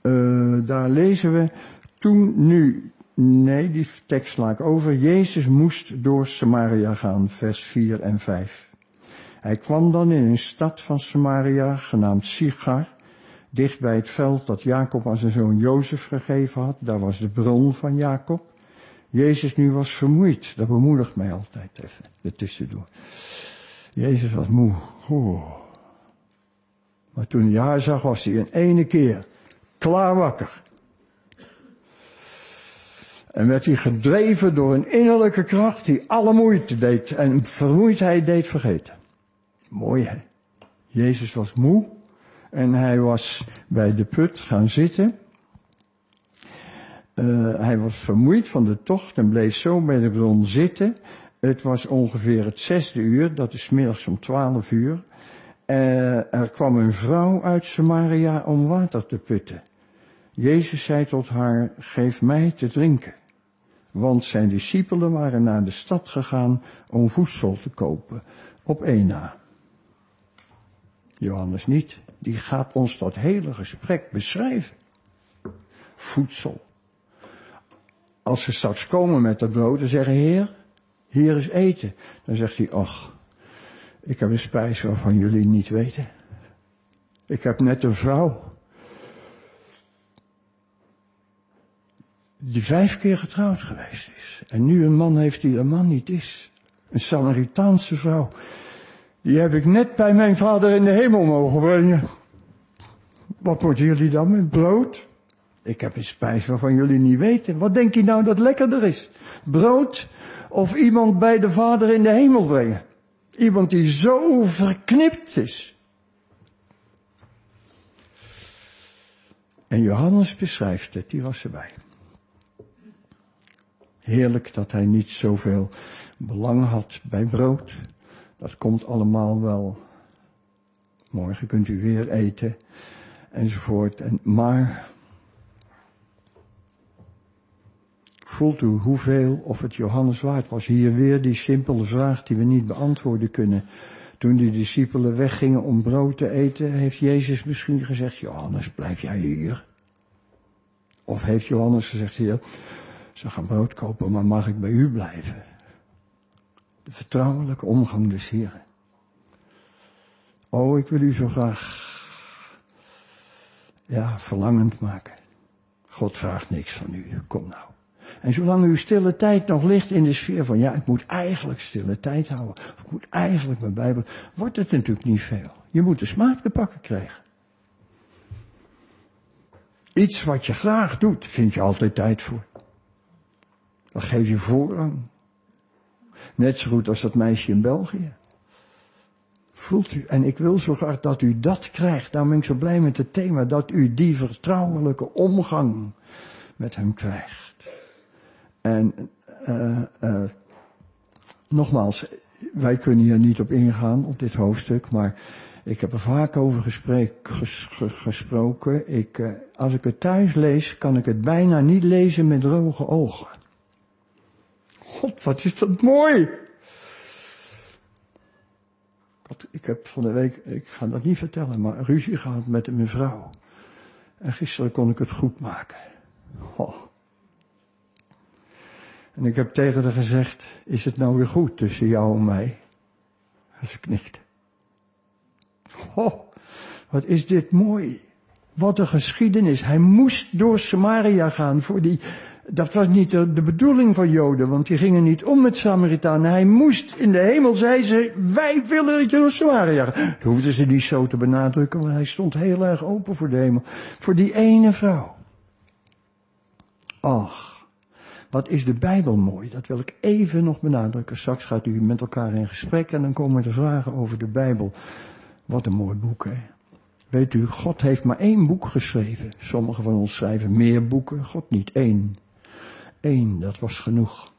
Uh, daar lezen we, toen nu, nee, die tekst sla ik over, Jezus moest door Samaria gaan, vers 4 en 5. Hij kwam dan in een stad van Samaria, genaamd Sigar, dicht bij het veld dat Jacob aan zijn zoon Jozef gegeven had. Daar was de bron van Jacob. Jezus nu was vermoeid. Dat bemoedigt mij altijd even, ertussendoor. Jezus was moe. Oh. Maar toen hij haar zag, was hij in ene keer klaar wakker. En werd hij gedreven door een innerlijke kracht die alle moeite deed en vermoeidheid deed vergeten. Mooi hè. Jezus was moe en hij was bij de put gaan zitten. Uh, hij was vermoeid van de tocht en bleef zo bij de bron zitten. Het was ongeveer het zesde uur, dat is middags om twaalf uur. Uh, er kwam een vrouw uit Samaria om water te putten. Jezus zei tot haar, geef mij te drinken. Want zijn discipelen waren naar de stad gegaan om voedsel te kopen, op één na. Johannes niet, die gaat ons dat hele gesprek beschrijven. Voedsel. Als ze straks komen met dat brood en zeggen, Heer, hier is eten. Dan zegt hij, ach, ik heb een spijs waarvan jullie niet weten. Ik heb net een vrouw. Die vijf keer getrouwd geweest is. En nu een man heeft die een man niet is. Een Samaritaanse vrouw. Die heb ik net bij mijn vader in de hemel mogen brengen. Wat moeten jullie dan met brood? Ik heb een spijs waarvan jullie niet weten. Wat denk je nou dat lekkerder is? Brood of iemand bij de Vader in de hemel brengen? Iemand die zo verknipt is. En Johannes beschrijft het, die was erbij. Heerlijk dat hij niet zoveel belang had bij brood. Dat komt allemaal wel. Morgen kunt u weer eten enzovoort. En, maar Voelt u hoeveel of het Johannes waard was? Hier weer die simpele vraag die we niet beantwoorden kunnen. Toen de discipelen weggingen om brood te eten, heeft Jezus misschien gezegd, Johannes, blijf jij hier? Of heeft Johannes gezegd, heer, ze gaan brood kopen, maar mag ik bij u blijven? De vertrouwelijke omgang des Heren. Oh, ik wil u zo graag, ja, verlangend maken. God vraagt niks van u, kom nou. En zolang uw stille tijd nog ligt in de sfeer van, ja, ik moet eigenlijk stille tijd houden, ik moet eigenlijk mijn Bijbel, wordt het natuurlijk niet veel. Je moet de smaak te pakken krijgen. Iets wat je graag doet, vind je altijd tijd voor. Dat geef je voorrang. Net zo goed als dat meisje in België. Voelt u, en ik wil zo graag dat u dat krijgt. Daarom ben ik zo blij met het thema, dat u die vertrouwelijke omgang met hem krijgt. En uh, uh, nogmaals, wij kunnen hier niet op ingaan, op dit hoofdstuk, maar ik heb er vaak over gesproken. Ik, uh, als ik het thuis lees, kan ik het bijna niet lezen met droge ogen. God, wat is dat mooi! Ik heb van de week, ik ga dat niet vertellen, maar ruzie gehad met een mevrouw. En gisteren kon ik het goed maken. Oh. En ik heb tegen haar gezegd, is het nou weer goed tussen jou en mij? En ze knikte. Oh, wat is dit mooi. Wat een geschiedenis. Hij moest door Samaria gaan voor die, dat was niet de, de bedoeling van Joden, want die gingen niet om met Samaritanen. Hij moest in de hemel, zei ze, wij willen je gaat. Dat hoefden ze niet zo te benadrukken, want hij stond heel erg open voor de hemel. Voor die ene vrouw. Ach, wat is de Bijbel mooi. Dat wil ik even nog benadrukken. Straks gaat u met elkaar in gesprek en dan komen er vragen over de Bijbel. Wat een mooi boek, hè. Weet u, God heeft maar één boek geschreven. Sommigen van ons schrijven meer boeken, God niet één. Eén, dat was genoeg.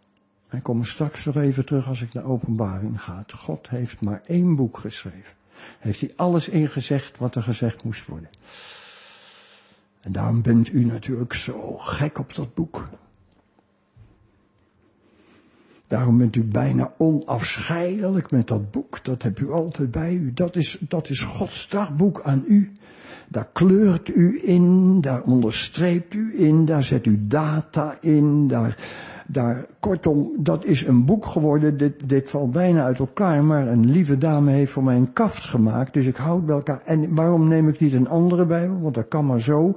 En kom straks nog even terug als ik naar openbaring ga. God heeft maar één boek geschreven. Heeft hij alles ingezegd wat er gezegd moest worden. En daarom bent u natuurlijk zo gek op dat boek. Daarom bent u bijna onafscheidelijk met dat boek. Dat hebt u altijd bij u. Dat is, dat is Gods dagboek aan u. Daar kleurt u in, daar onderstreept u in, daar zet u data in, daar, daar, kortom, dat is een boek geworden. Dit, dit valt bijna uit elkaar, maar een lieve dame heeft voor mij een kaft gemaakt, dus ik houd bij elkaar. En waarom neem ik niet een andere Bijbel? Want dat kan maar zo.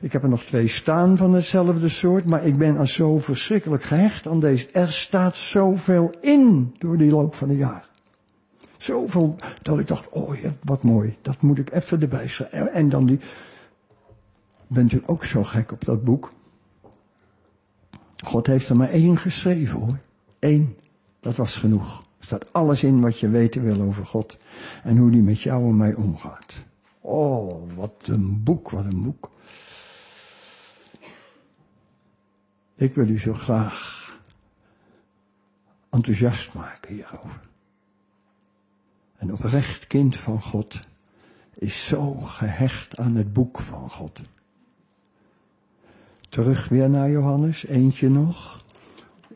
Ik heb er nog twee staan van hetzelfde soort, maar ik ben al zo verschrikkelijk gehecht aan deze. Er staat zoveel in door die loop van de jaren. Zoveel dat ik dacht, oh ja, wat mooi, dat moet ik even erbij schrijven. En dan die, bent u ook zo gek op dat boek? God heeft er maar één geschreven hoor. Eén. Dat was genoeg. Er staat alles in wat je weten wil over God. En hoe die met jou en mij omgaat. Oh, wat een boek, wat een boek. Ik wil u zo graag enthousiast maken hierover. Een oprecht kind van God is zo gehecht aan het boek van God. Terug weer naar Johannes, eentje nog.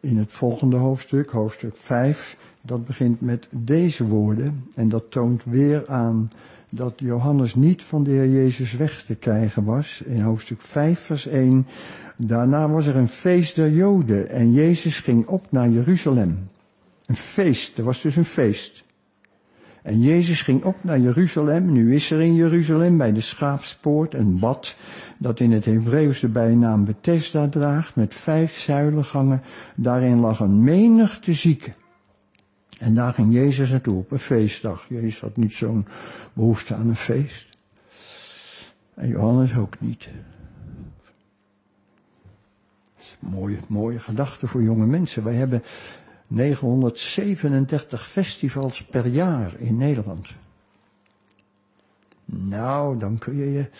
In het volgende hoofdstuk, hoofdstuk 5, dat begint met deze woorden. En dat toont weer aan dat Johannes niet van de Heer Jezus weg te krijgen was. In hoofdstuk 5, vers 1. Daarna was er een feest der Joden en Jezus ging op naar Jeruzalem. Een feest, er was dus een feest. En Jezus ging op naar Jeruzalem. Nu is er in Jeruzalem bij de schaapspoort een bad dat in het Hebreeuws de bijnaam Bethesda draagt met vijf zuilengangen. Daarin lag een menigte zieken. En daar ging Jezus naartoe op een feestdag. Jezus had niet zo'n behoefte aan een feest. En Johannes ook niet. Mooie, mooie gedachte voor jonge mensen. Wij hebben 937 festivals per jaar in Nederland. Nou, dan kun je je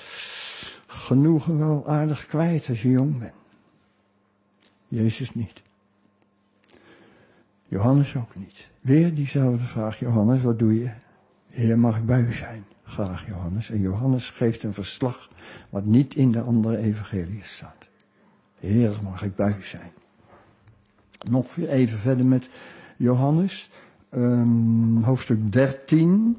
genoegen wel aardig kwijt als je jong bent. Jezus niet. Johannes ook niet. Weer diezelfde vraag, Johannes, wat doe je? Heer, mag ik bij zijn? Graag, Johannes. En Johannes geeft een verslag wat niet in de andere evangelie staat. Heer, mag ik bij zijn? Nog even verder met Johannes, um, hoofdstuk 13.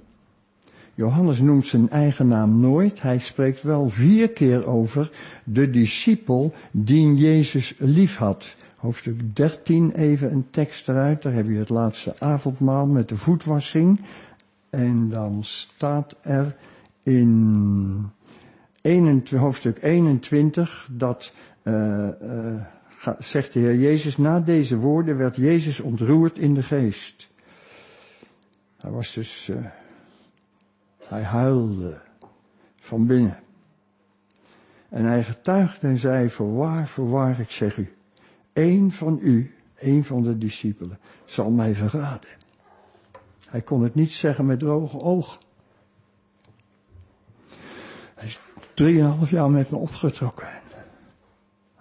Johannes noemt zijn eigen naam nooit. Hij spreekt wel vier keer over de discipel die Jezus lief had. Hoofdstuk 13, even een tekst eruit. Daar heb je het laatste avondmaal met de voetwassing. En dan staat er in 21, hoofdstuk 21 dat uh, uh, zegt de Heer Jezus, na deze woorden werd Jezus ontroerd in de geest. Hij was dus, uh, hij huilde van binnen. En hij getuigde en zei, voorwaar, voorwaar, ik zeg u, één van u, één van de discipelen, zal mij verraden. Hij kon het niet zeggen met droge ogen. Hij is drieënhalf jaar met me opgetrokken.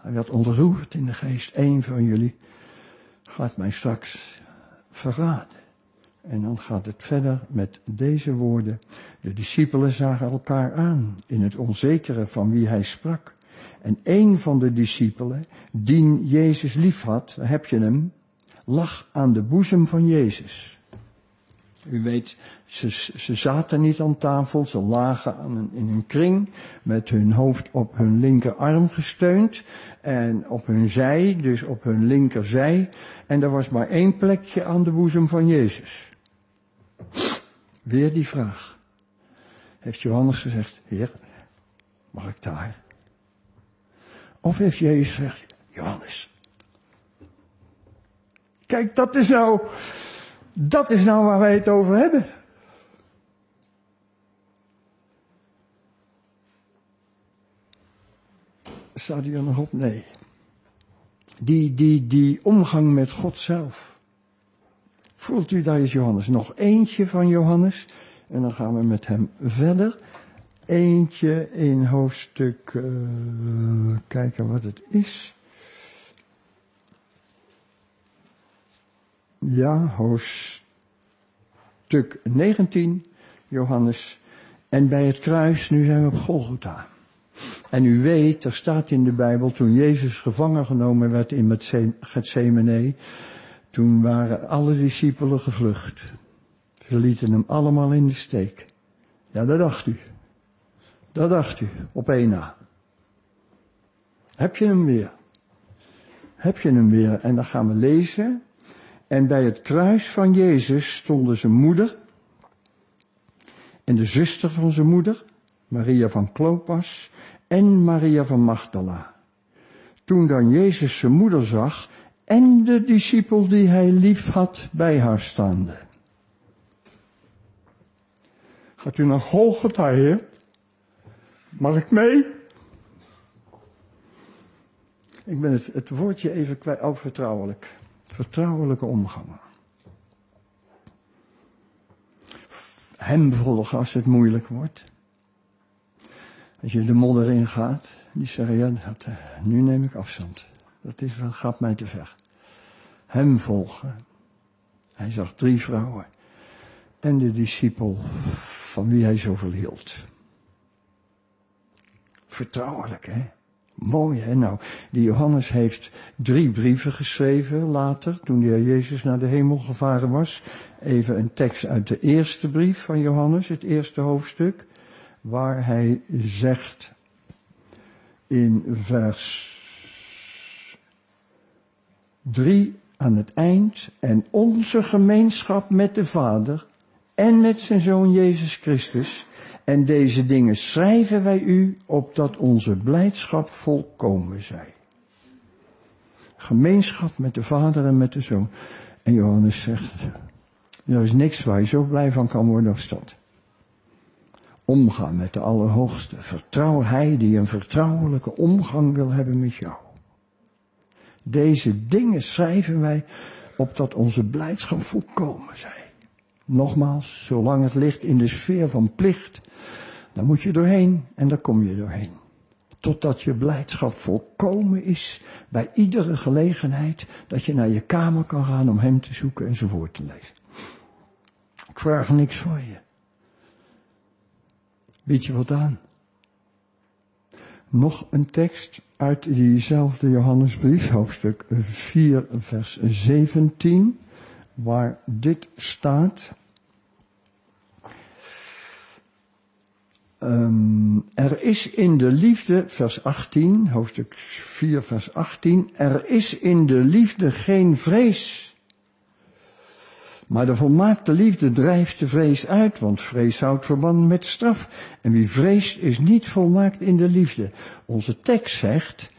Hij werd ontroerd in de geest. Eén van jullie gaat mij straks verraden. En dan gaat het verder met deze woorden. De discipelen zagen elkaar aan in het onzekere van wie hij sprak. En een van de discipelen, die Jezus lief had, heb je hem, lag aan de boezem van Jezus. U weet, ze, ze zaten niet aan tafel, ze lagen in een kring met hun hoofd op hun linkerarm gesteund en op hun zij, dus op hun linkerzij. En er was maar één plekje aan de boezem van Jezus. Weer die vraag. Heeft Johannes gezegd, Heer, mag ik daar? Of heeft Jezus gezegd, Johannes, kijk, dat is nou, dat is nou waar wij het over hebben. Staat hij er nog op? Nee. Die, die, die omgang met God zelf. Voelt u, daar is Johannes. Nog eentje van Johannes. En dan gaan we met hem verder. Eentje in hoofdstuk, uh, kijken wat het is. Ja, hoofdstuk 19, Johannes. En bij het kruis, nu zijn we op Golgotha. En u weet, er staat in de Bijbel, toen Jezus gevangen genomen werd in Gethsemane, toen waren alle discipelen gevlucht. Ze lieten hem allemaal in de steek. Ja, dat dacht u. Dat dacht u, op één na. Heb je hem weer? Heb je hem weer? En dan gaan we lezen. En bij het kruis van Jezus stonden zijn moeder en de zuster van zijn moeder, Maria van Klopas en Maria van Magdala. Toen dan Jezus zijn moeder zag en de discipel die hij lief had bij haar staande. Gaat u naar Golgotha, heer? Mag ik mee? Ik ben het, het woordje even kwijt, oh vertrouwelijk. Vertrouwelijke omgang. Hem volgen als het moeilijk wordt. Als je de modder ingaat, die zeggen, ja, dat, eh, nu neem ik afstand. Dat is wel, gaat mij te ver. Hem volgen. Hij zag drie vrouwen. En de discipel van wie hij zoveel hield. Vertrouwelijk, hè? Mooi, hè? Nou, die Johannes heeft drie brieven geschreven later, toen de Heer Jezus naar de hemel gevaren was. Even een tekst uit de eerste brief van Johannes, het eerste hoofdstuk, waar hij zegt in vers 3 aan het eind, en onze gemeenschap met de Vader en met zijn Zoon Jezus Christus, en deze dingen schrijven wij u opdat onze blijdschap volkomen zij. Gemeenschap met de Vader en met de Zoon. En Johannes zegt, er is niks waar je zo blij van kan worden als dat. Omgaan met de Allerhoogste. Vertrouw Hij die een vertrouwelijke omgang wil hebben met jou. Deze dingen schrijven wij opdat onze blijdschap volkomen zij. Nogmaals, zolang het ligt in de sfeer van plicht, dan moet je doorheen en daar kom je doorheen. Totdat je blijdschap volkomen is bij iedere gelegenheid dat je naar je kamer kan gaan om hem te zoeken en zijn woord te lezen. Ik vraag niks voor je. Bied je wat aan. Nog een tekst uit diezelfde Johannesbrief, hoofdstuk 4, vers 17, waar dit staat. Um, er is in de liefde, vers 18, hoofdstuk 4, vers 18, er is in de liefde geen vrees. Maar de volmaakte liefde drijft de vrees uit, want vrees houdt verband met straf. En wie vreest is niet volmaakt in de liefde. Onze tekst zegt,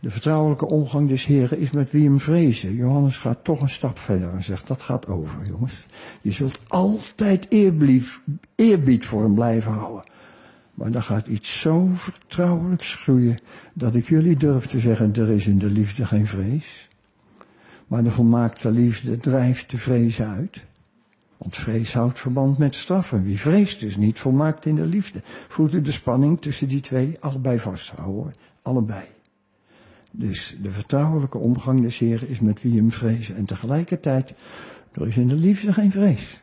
de vertrouwelijke omgang des Heren is met wie hem vrezen. Johannes gaat toch een stap verder en zegt, dat gaat over, jongens. Je zult altijd eerbied voor hem blijven houden. Maar dan gaat iets zo vertrouwelijks groeien, dat ik jullie durf te zeggen, er is in de liefde geen vrees. Maar de volmaakte liefde drijft de vrees uit. Want vrees houdt verband met straffen. Wie vreest is niet volmaakt in de liefde. Voelt u de spanning tussen die twee? Allebei vasthouden. Allebei. Dus de vertrouwelijke omgang des Heren is met wie hem vrezen. En tegelijkertijd, er is in de liefde geen vrees.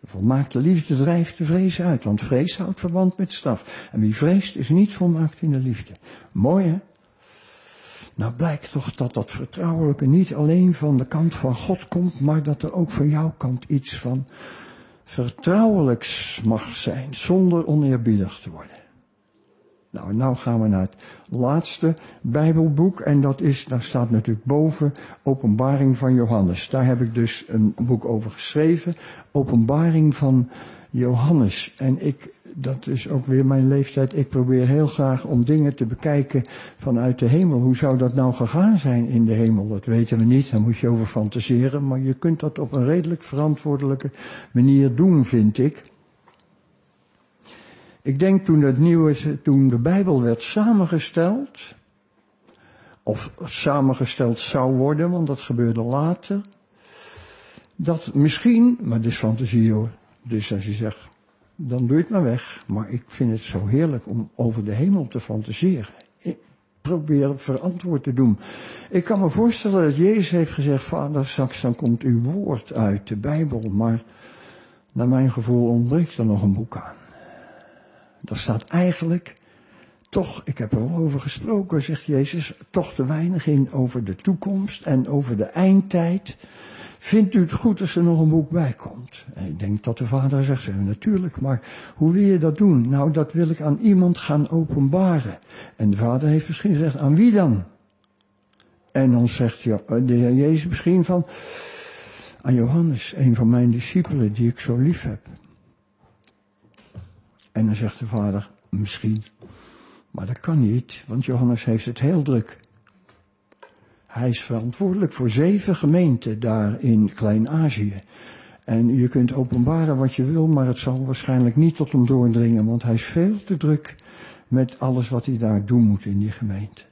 De volmaakte liefde drijft de vrees uit, want vrees houdt verband met straf. En wie vreest is niet volmaakt in de liefde. Mooi hè? Nou blijkt toch dat dat vertrouwelijke niet alleen van de kant van God komt, maar dat er ook van jouw kant iets van vertrouwelijks mag zijn, zonder oneerbiedig te worden. Nou, nou gaan we naar het laatste Bijbelboek en dat is, daar staat natuurlijk boven, Openbaring van Johannes. Daar heb ik dus een boek over geschreven, Openbaring van Johannes. En ik dat is ook weer mijn leeftijd. Ik probeer heel graag om dingen te bekijken vanuit de hemel. Hoe zou dat nou gegaan zijn in de hemel? Dat weten we niet, daar moet je over fantaseren. Maar je kunt dat op een redelijk verantwoordelijke manier doen, vind ik. Ik denk toen, het nieuwe, toen de Bijbel werd samengesteld, of samengesteld zou worden, want dat gebeurde later. Dat misschien, maar dit is fantasie hoor. Dus als je zegt, dan doe je het maar weg. Maar ik vind het zo heerlijk om over de hemel te fantaseren. Ik probeer verantwoord te doen. Ik kan me voorstellen dat Jezus heeft gezegd, vader, straks dan komt uw woord uit de Bijbel. Maar naar mijn gevoel ontbreekt er nog een boek aan. Daar staat eigenlijk toch, ik heb er al over gesproken, zegt Jezus, toch te weinig in over de toekomst en over de eindtijd. Vindt u het goed als er nog een boek bij komt? En ik denk dat de vader zegt, natuurlijk, maar hoe wil je dat doen? Nou, dat wil ik aan iemand gaan openbaren. En de vader heeft misschien gezegd, aan wie dan? En dan zegt de heer Jezus misschien van, aan Johannes, een van mijn discipelen die ik zo lief heb. En dan zegt de vader, misschien. Maar dat kan niet, want Johannes heeft het heel druk. Hij is verantwoordelijk voor zeven gemeenten daar in Klein-Azië. En je kunt openbaren wat je wil, maar het zal waarschijnlijk niet tot hem doordringen, want hij is veel te druk met alles wat hij daar doen moet in die gemeente.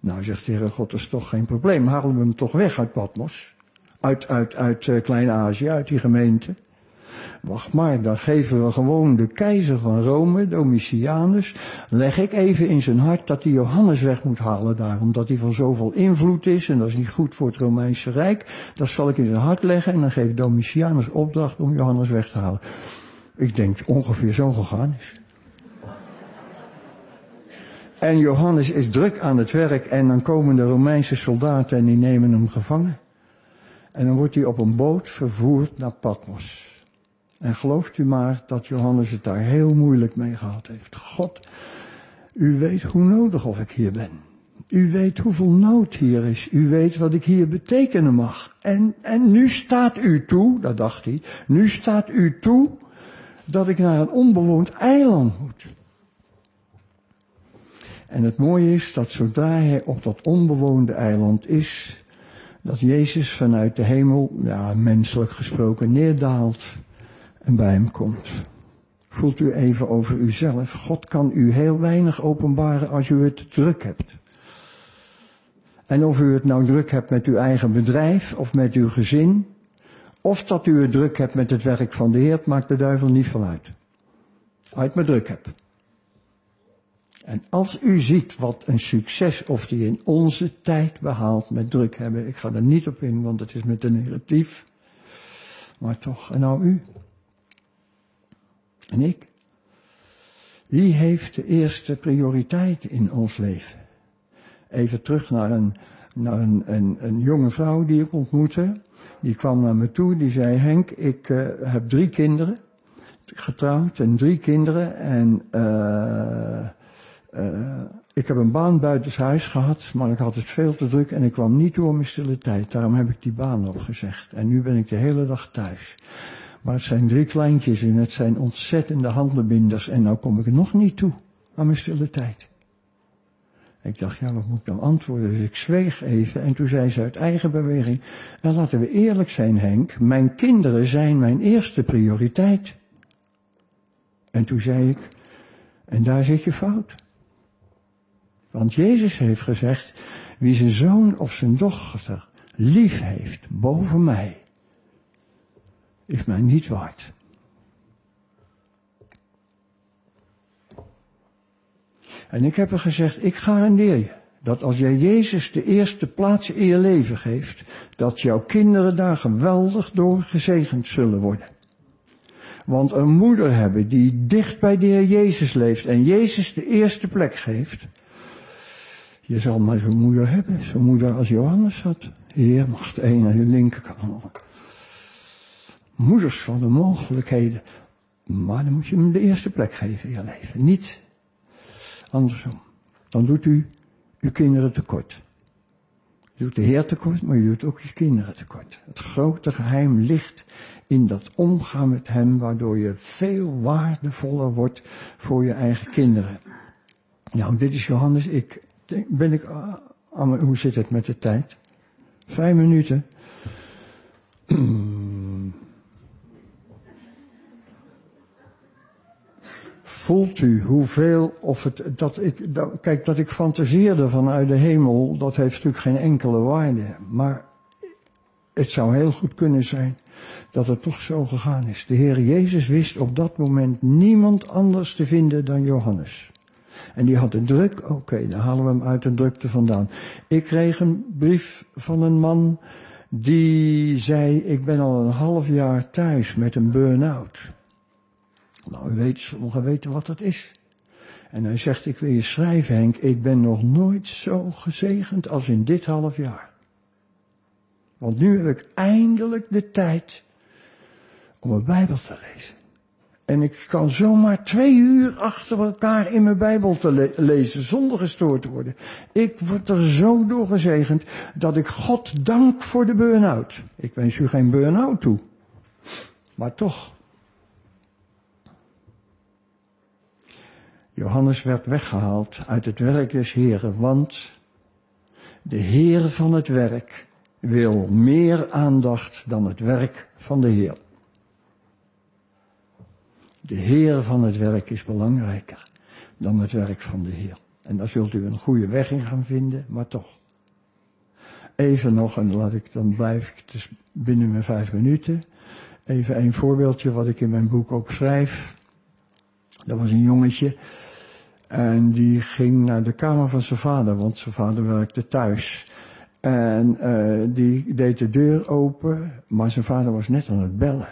Nou, zegt de Heere God, dat is toch geen probleem. Halen we hem toch weg uit Patmos? Uit, uit, uit uh, Klein-Azië, uit die gemeente? Wacht maar, dan geven we gewoon de keizer van Rome, Domitianus, leg ik even in zijn hart dat hij Johannes weg moet halen daar, omdat hij van zoveel invloed is en dat is niet goed voor het Romeinse Rijk. Dat zal ik in zijn hart leggen en dan geeft Domitianus opdracht om Johannes weg te halen. Ik denk ongeveer zo gegaan is. En Johannes is druk aan het werk en dan komen de Romeinse soldaten en die nemen hem gevangen. En dan wordt hij op een boot vervoerd naar Patmos. En gelooft u maar dat Johannes het daar heel moeilijk mee gehad heeft. God, u weet hoe nodig of ik hier ben. U weet hoeveel nood hier is. U weet wat ik hier betekenen mag. En, en nu staat u toe, dat dacht hij, nu staat u toe dat ik naar een onbewoond eiland moet. En het mooie is dat zodra hij op dat onbewoonde eiland is, dat Jezus vanuit de hemel, ja, menselijk gesproken, neerdaalt en bij hem komt. Voelt u even over uzelf. God kan u heel weinig openbaren als u het druk hebt. En of u het nou druk hebt met uw eigen bedrijf of met uw gezin, of dat u het druk hebt met het werk van de Heer, maakt de duivel niet van uit. Het maar druk hebt. En als u ziet wat een succes of die in onze tijd behaalt met druk hebben, ik ga er niet op in, want het is met een negatief, maar toch, en nou u. En ik? Wie heeft de eerste prioriteit in ons leven? Even terug naar een, naar een, een, jonge vrouw die ik ontmoette. Die kwam naar me toe, die zei, Henk, ik uh, heb drie kinderen. Getrouwd en drie kinderen. En uh, uh, ik heb een baan buitenshuis gehad, maar ik had het veel te druk en ik kwam niet door mijn stille tijd. Daarom heb ik die baan opgezegd. En nu ben ik de hele dag thuis. Maar het zijn drie kleintjes en het zijn ontzettende handenbinders. En nou kom ik nog niet toe aan mijn stille tijd. Ik dacht, ja, wat moet ik nou antwoorden? Dus ik zweeg even en toen zei ze uit eigen beweging, en laten we eerlijk zijn Henk, mijn kinderen zijn mijn eerste prioriteit. En toen zei ik, en daar zit je fout. Want Jezus heeft gezegd, wie zijn zoon of zijn dochter lief heeft boven mij, is mij niet waard. En ik heb er gezegd, ik garandeer je dat als jij Jezus de eerste plaats in je leven geeft, dat jouw kinderen daar geweldig door gezegend zullen worden. Want een moeder hebben die dicht bij de Heer Jezus leeft en Jezus de eerste plek geeft, je zal maar zo'n moeder hebben, zo'n moeder als Johannes had. Heer, macht één aan je linkerkant moeders van de mogelijkheden. Maar dan moet je hem de eerste plek geven in je leven. Niet andersom. Dan doet u uw kinderen tekort. Je doet de Heer tekort, maar je doet ook je kinderen tekort. Het grote geheim ligt in dat omgaan met Hem, waardoor je veel waardevoller wordt voor je eigen kinderen. Nou, dit is Johannes. Ik ben ik, uh, hoe zit het met de tijd? Vijf minuten. [CLEARS THROAT] Voelt u hoeveel, of het, dat ik, dat, kijk, dat ik fantaseerde vanuit de hemel, dat heeft natuurlijk geen enkele waarde. Maar het zou heel goed kunnen zijn dat het toch zo gegaan is. De Heer Jezus wist op dat moment niemand anders te vinden dan Johannes. En die had de druk, oké, dan halen we hem uit de drukte vandaan. Ik kreeg een brief van een man die zei, ik ben al een half jaar thuis met een burn-out. Nou, weet, sommigen weten wat dat is. En hij zegt, ik wil je schrijven Henk, ik ben nog nooit zo gezegend als in dit half jaar. Want nu heb ik eindelijk de tijd om mijn Bijbel te lezen. En ik kan zomaar twee uur achter elkaar in mijn Bijbel te lezen zonder gestoord te worden. Ik word er zo door gezegend dat ik God dank voor de burn-out. Ik wens u geen burn-out toe. Maar toch. Johannes werd weggehaald uit het werk des Heren, want de Heer van het werk wil meer aandacht dan het werk van de Heer. De Heer van het werk is belangrijker dan het werk van de Heer. En daar zult u een goede weg in gaan vinden, maar toch. Even nog, en laat ik, dan blijf ik dus binnen mijn vijf minuten. Even een voorbeeldje wat ik in mijn boek ook schrijf. Dat was een jongetje. En die ging naar de kamer van zijn vader, want zijn vader werkte thuis. En uh, die deed de deur open, maar zijn vader was net aan het bellen.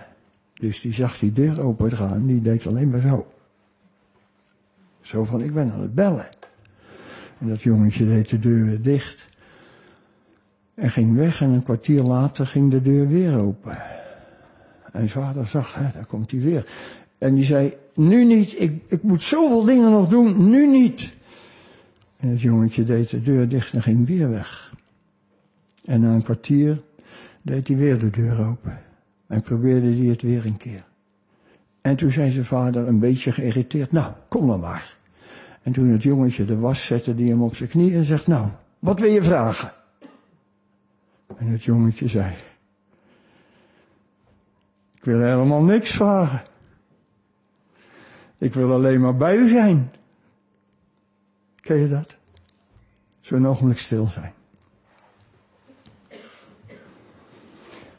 Dus die zag die deur open gaan, die deed alleen maar zo. Zo van, ik ben aan het bellen. En dat jongetje deed de deur weer dicht. En ging weg en een kwartier later ging de deur weer open. En zijn vader zag, hè, daar komt hij weer. En die zei, nu niet, ik, ik moet zoveel dingen nog doen, nu niet. En het jongetje deed de deur dicht en ging weer weg. En na een kwartier deed hij weer de deur open. En probeerde hij het weer een keer. En toen zei zijn vader een beetje geïrriteerd, nou, kom dan maar. En toen het jongetje de was, zette hij hem op zijn knie en zegt, nou, wat wil je vragen? En het jongetje zei, ik wil helemaal niks vragen. Ik wil alleen maar bij u zijn. Ken je dat? Zo'n ogenblik stil zijn.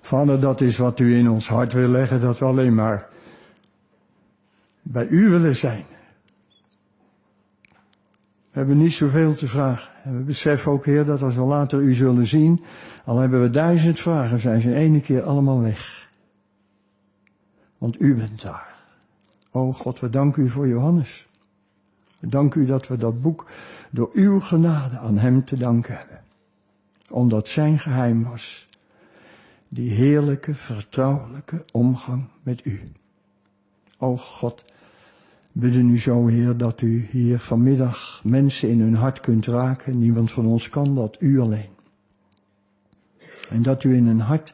Vader, dat is wat u in ons hart wil leggen, dat we alleen maar bij u willen zijn. We hebben niet zoveel te vragen. En we beseffen ook, Heer, dat als we later u zullen zien, al hebben we duizend vragen, zijn ze in ene keer allemaal weg. Want u bent daar. O God, we danken u voor Johannes. We u dat we dat boek door uw genade aan hem te danken hebben. Omdat zijn geheim was die heerlijke, vertrouwelijke omgang met u. O God, bidden u zo, Heer, dat u hier vanmiddag mensen in hun hart kunt raken. Niemand van ons kan dat, u alleen. En dat u in een hart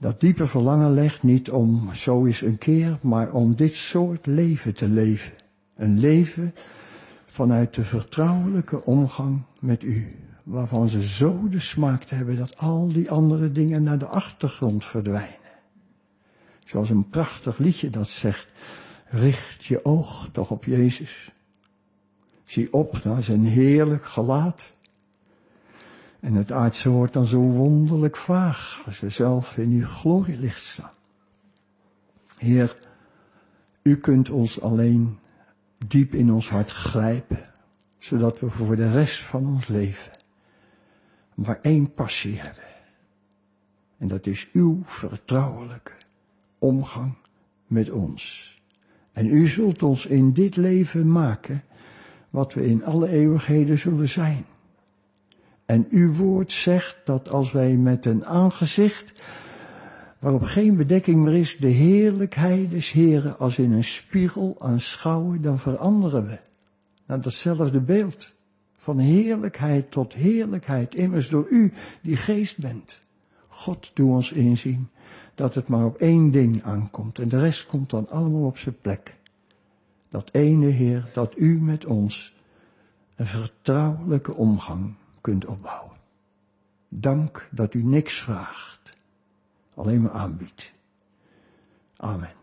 dat diepe verlangen legt, niet om zo eens een keer, maar om dit soort leven te leven. Een leven vanuit de vertrouwelijke omgang met u waarvan ze zo de smaak hebben dat al die andere dingen naar de achtergrond verdwijnen. Zoals een prachtig liedje dat zegt, richt je oog toch op Jezus. Zie op naar zijn heerlijk gelaat. En het aardse wordt dan zo wonderlijk vaag als we zelf in uw glorielicht staan. Heer, u kunt ons alleen diep in ons hart grijpen, zodat we voor de rest van ons leven maar één passie hebben. En dat is uw vertrouwelijke omgang met ons. En u zult ons in dit leven maken wat we in alle eeuwigheden zullen zijn. En uw woord zegt dat als wij met een aangezicht waarop geen bedekking meer is, de heerlijkheid des Heren als in een spiegel aanschouwen, dan veranderen we naar datzelfde beeld. Van heerlijkheid tot heerlijkheid, immers door u die geest bent. God, doe ons inzien dat het maar op één ding aankomt en de rest komt dan allemaal op zijn plek. Dat ene Heer, dat u met ons een vertrouwelijke omgang kunt opbouwen. Dank dat u niks vraagt, alleen maar aanbiedt. Amen.